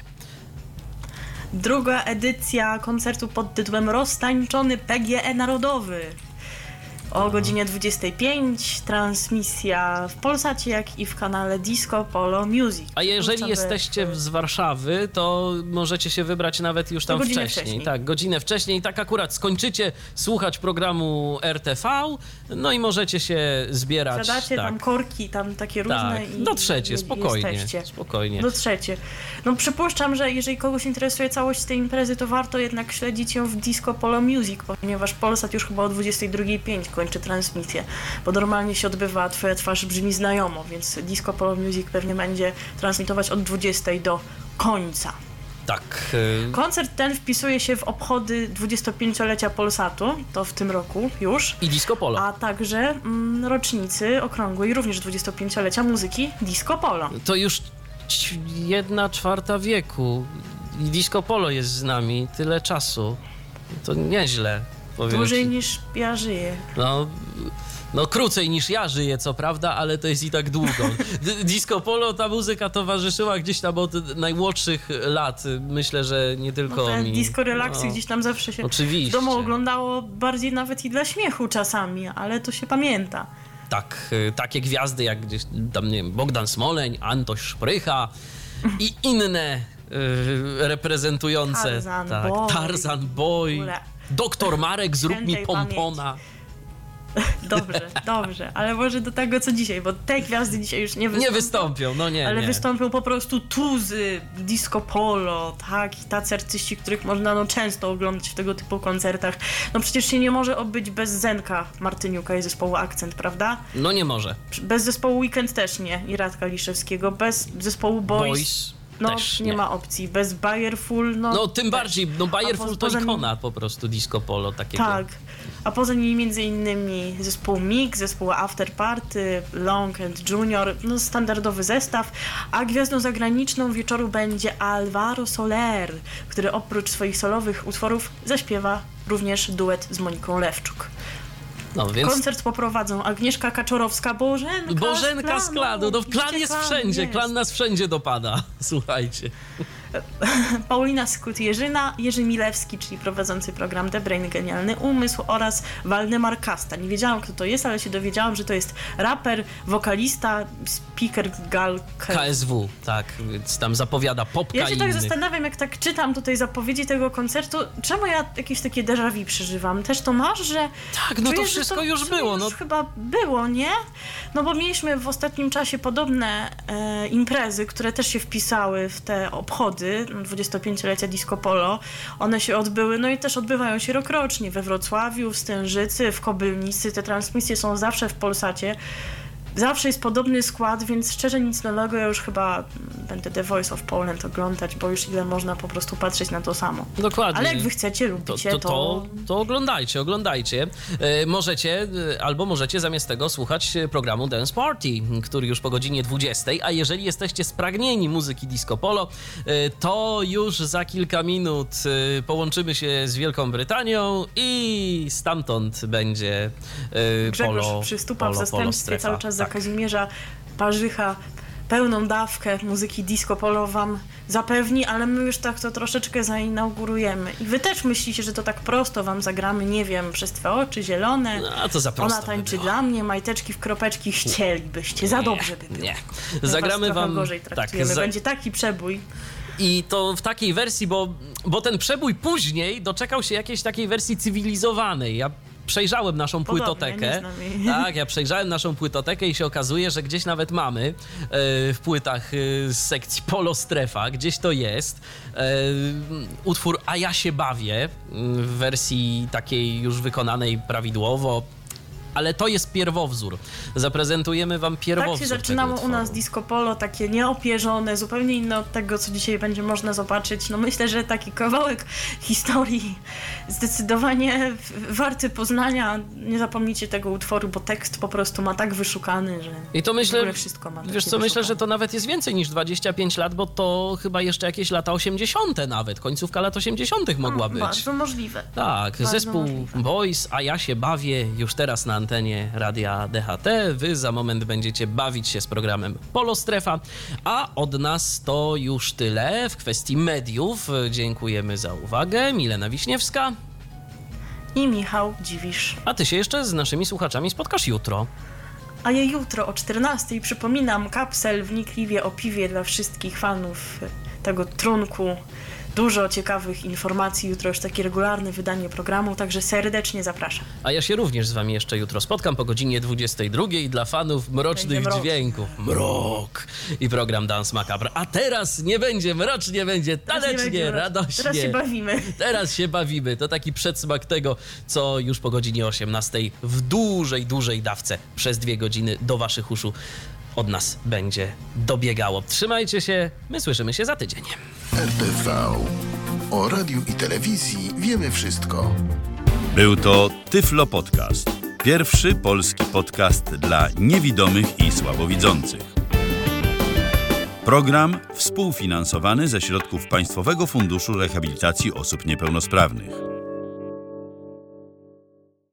Druga edycja koncertu pod tytułem Roztańczony PGE Narodowy. O godzinie 25 transmisja w Polsacie, jak i w kanale Disco Polo Music. A jeżeli Wrzucamy jesteście z Warszawy, to możecie się wybrać nawet już tam wcześniej. wcześniej. Tak, godzinę wcześniej. Tak akurat skończycie słuchać programu RTV, no i możecie się zbierać. Zadacie tak. tam korki, tam takie różne Tak, i dotrzecie, i- spokojnie, jesteście. spokojnie. Dotrzecie. No przypuszczam, że jeżeli kogoś interesuje całość tej imprezy, to warto jednak śledzić ją w Disco Polo Music, ponieważ Polsat już chyba o 22.05 kończy transmisję, bo normalnie się odbywa, twoja twarz brzmi znajomo, więc Disco Polo Music pewnie będzie transmitować od 20 do końca. Tak. y, Koncert ten wpisuje się w obchody 25-lecia Polsatu, to w tym roku już, I disco polo. a także mm, rocznicy okrągłej również 25-lecia muzyki Disco Polo. To już jedna czwarta wieku. Disco polo jest z nami tyle czasu. To nieźle. Dłużej ci. niż ja żyję. No, no krócej niż ja żyję, co prawda, ale to jest i tak długo. Disco polo, ta muzyka towarzyszyła gdzieś tam od najmłodszych lat. Myślę, że nie tylko No, mi. disco relaksy No, gdzieś tam zawsze się Oczywiście. w domu oglądało bardziej nawet i dla śmiechu czasami, ale to się pamięta. Tak, y, takie gwiazdy jak gdzieś tam, nie wiem, Bogdan Smoleń, Antoś Szprycha i inne y, reprezentujące. Tarzan tak, Boy. Tarzan Boy. Doktor Marek, zrób mi Świętej pompona. Dobrze, dobrze, ale może do tego co dzisiaj, bo te gwiazdy dzisiaj już nie wystąpią. Nie wystąpią, no nie. Ale nie. wystąpią po prostu tuzy, disco polo, tak, i tacy artyści, których można no, często oglądać w tego typu koncertach. No przecież się nie może obyć bez Zenka Martyniuka i zespołu Akcent, prawda? No nie może. Bez zespołu Weekend też nie, i Radka Liszewskiego, bez zespołu Boys, Boys no też nie. nie. ma opcji, bez Bayerful, no No tym też. bardziej, no A Bayerful po- to ikona po prostu disco polo takiego. Tak. A poza nimi między innymi zespół Mix, zespół After Party, Long and Junior, no standardowy zestaw, a gwiazdą zagraniczną wieczoru będzie Alvaro Soler, który oprócz swoich solowych utworów zaśpiewa również duet z Moniką Lewczuk. No więc Koncert poprowadzą Agnieszka Kaczorowska, Bożenka, Bożenka z klanu, no klan jest wszędzie, jest. klan nas wszędzie dopada. Słuchajcie. Paulina Skut-Jerzyna, Jerzy Milewski, czyli prowadzący program The Brain Genialny Umysł oraz Waldemar Kasta. Nie wiedziałam, kto to jest, ale się dowiedziałam, że to jest raper, wokalista, speaker galker. KSW, tak, więc tam zapowiada popka Ja się tak innych. zastanawiam, jak tak czytam tutaj zapowiedzi tego koncertu, czemu ja jakieś takie déjà vu przeżywam? Też to masz, że... Tak, no to czujesz, że wszystko już w sumie było, Już no. chyba było, nie? No bo mieliśmy w ostatnim czasie podobne e, imprezy, które też się wpisały w te obchody 25-lecia Disco Polo. One się odbyły, no i też odbywają się rokrocznie we Wrocławiu, w Stężycy, w Kobylnicy. Te transmisje są zawsze w Polsacie. Zawsze jest podobny skład, więc szczerze nic nowego, ja już chyba będę The Voice of Poland oglądać, bo już ile można po prostu patrzeć na to samo. Dokładnie. Ale jak wy chcecie, lubicie, to, to... to, to oglądajcie, oglądajcie. E, możecie, e, albo możecie zamiast tego słuchać programu Dance Party, który już po godzinie 20. A jeżeli jesteście spragnieni muzyki disco polo, e, to już za kilka minut połączymy się z Wielką Brytanią i stamtąd będzie e, Grzegorz polo, przystupa polo, w zastępstwie cały czas za Tak. Kazimierza Parzycha pełną dawkę muzyki disco polo wam zapewni, ale my już tak to troszeczkę zainaugurujemy. I wy też myślicie, że to tak prosto wam zagramy, nie wiem, przez twoje oczy zielone. No, a to za prosto Ona by tańczy było. dla mnie, majteczki w kropeczki chcielibyście. Za dobrze by było. Nie. Was Zagramy trochę wam. gorzej Tak, traktujemy. za, Będzie taki przebój. I to w takiej wersji, bo, bo ten przebój później doczekał się jakiejś takiej wersji cywilizowanej. Ja przejrzałem naszą Podobnie, płytotekę. Tak, ja przejrzałem naszą płytotekę i się okazuje, że gdzieś nawet mamy e, w płytach e, z sekcji Polo Strefa, gdzieś to jest. E, utwór A ja się bawię w wersji takiej już wykonanej prawidłowo. Ale to jest pierwowzór. Zaprezentujemy wam pierwowzór. Tak się zaczynało u nas disco polo, takie nieopierzone, zupełnie inne od tego, co dzisiaj będzie można zobaczyć. No myślę, że taki kawałek historii zdecydowanie warty poznania. Nie zapomnijcie tego utworu, bo tekst po prostu ma tak wyszukany, że I to myślę, wszystko ma wiesz co, myślę, że wyszukane. to nawet jest więcej niż 25 lat, bo to chyba jeszcze jakieś lata 80. nawet, końcówka lat 80. mogła być. Bardzo możliwe. Tak, Bardzo zespół możliwe. Boys, a ja się bawię już teraz na antenie radia DHT. Wy za moment będziecie bawić się z programem Polo Strefa, a od nas to już tyle w kwestii mediów. Dziękujemy za uwagę. Milena Wiśniewska, I Michał Dziwisz. a ty się jeszcze z naszymi słuchaczami spotkasz jutro. A ja jutro o 14 przypominam kapsel wnikliwie o piwie dla wszystkich fanów tego trunku. Dużo ciekawych informacji, jutro już takie regularne wydanie programu, także serdecznie zapraszam. A ja się również z wami jeszcze jutro spotkam po godzinie 22 dla fanów mrocznych mrok. dźwięków. Mrok! I program Dance Macabre. A teraz nie będzie mrocznie, będzie tanecznie, radośnie. Teraz się bawimy. Teraz się bawimy. To taki przedsmak tego, co już po godzinie 18 w dużej, dużej dawce przez dwie godziny do waszych uszu od nas będzie dobiegało. Trzymajcie się, my słyszymy się za tydzień. RTV. O radiu i telewizji wiemy wszystko. Był to Tyflo Podcast. Pierwszy polski podcast dla niewidomych i słabowidzących. Program współfinansowany ze środków Państwowego Funduszu Rehabilitacji Osób Niepełnosprawnych.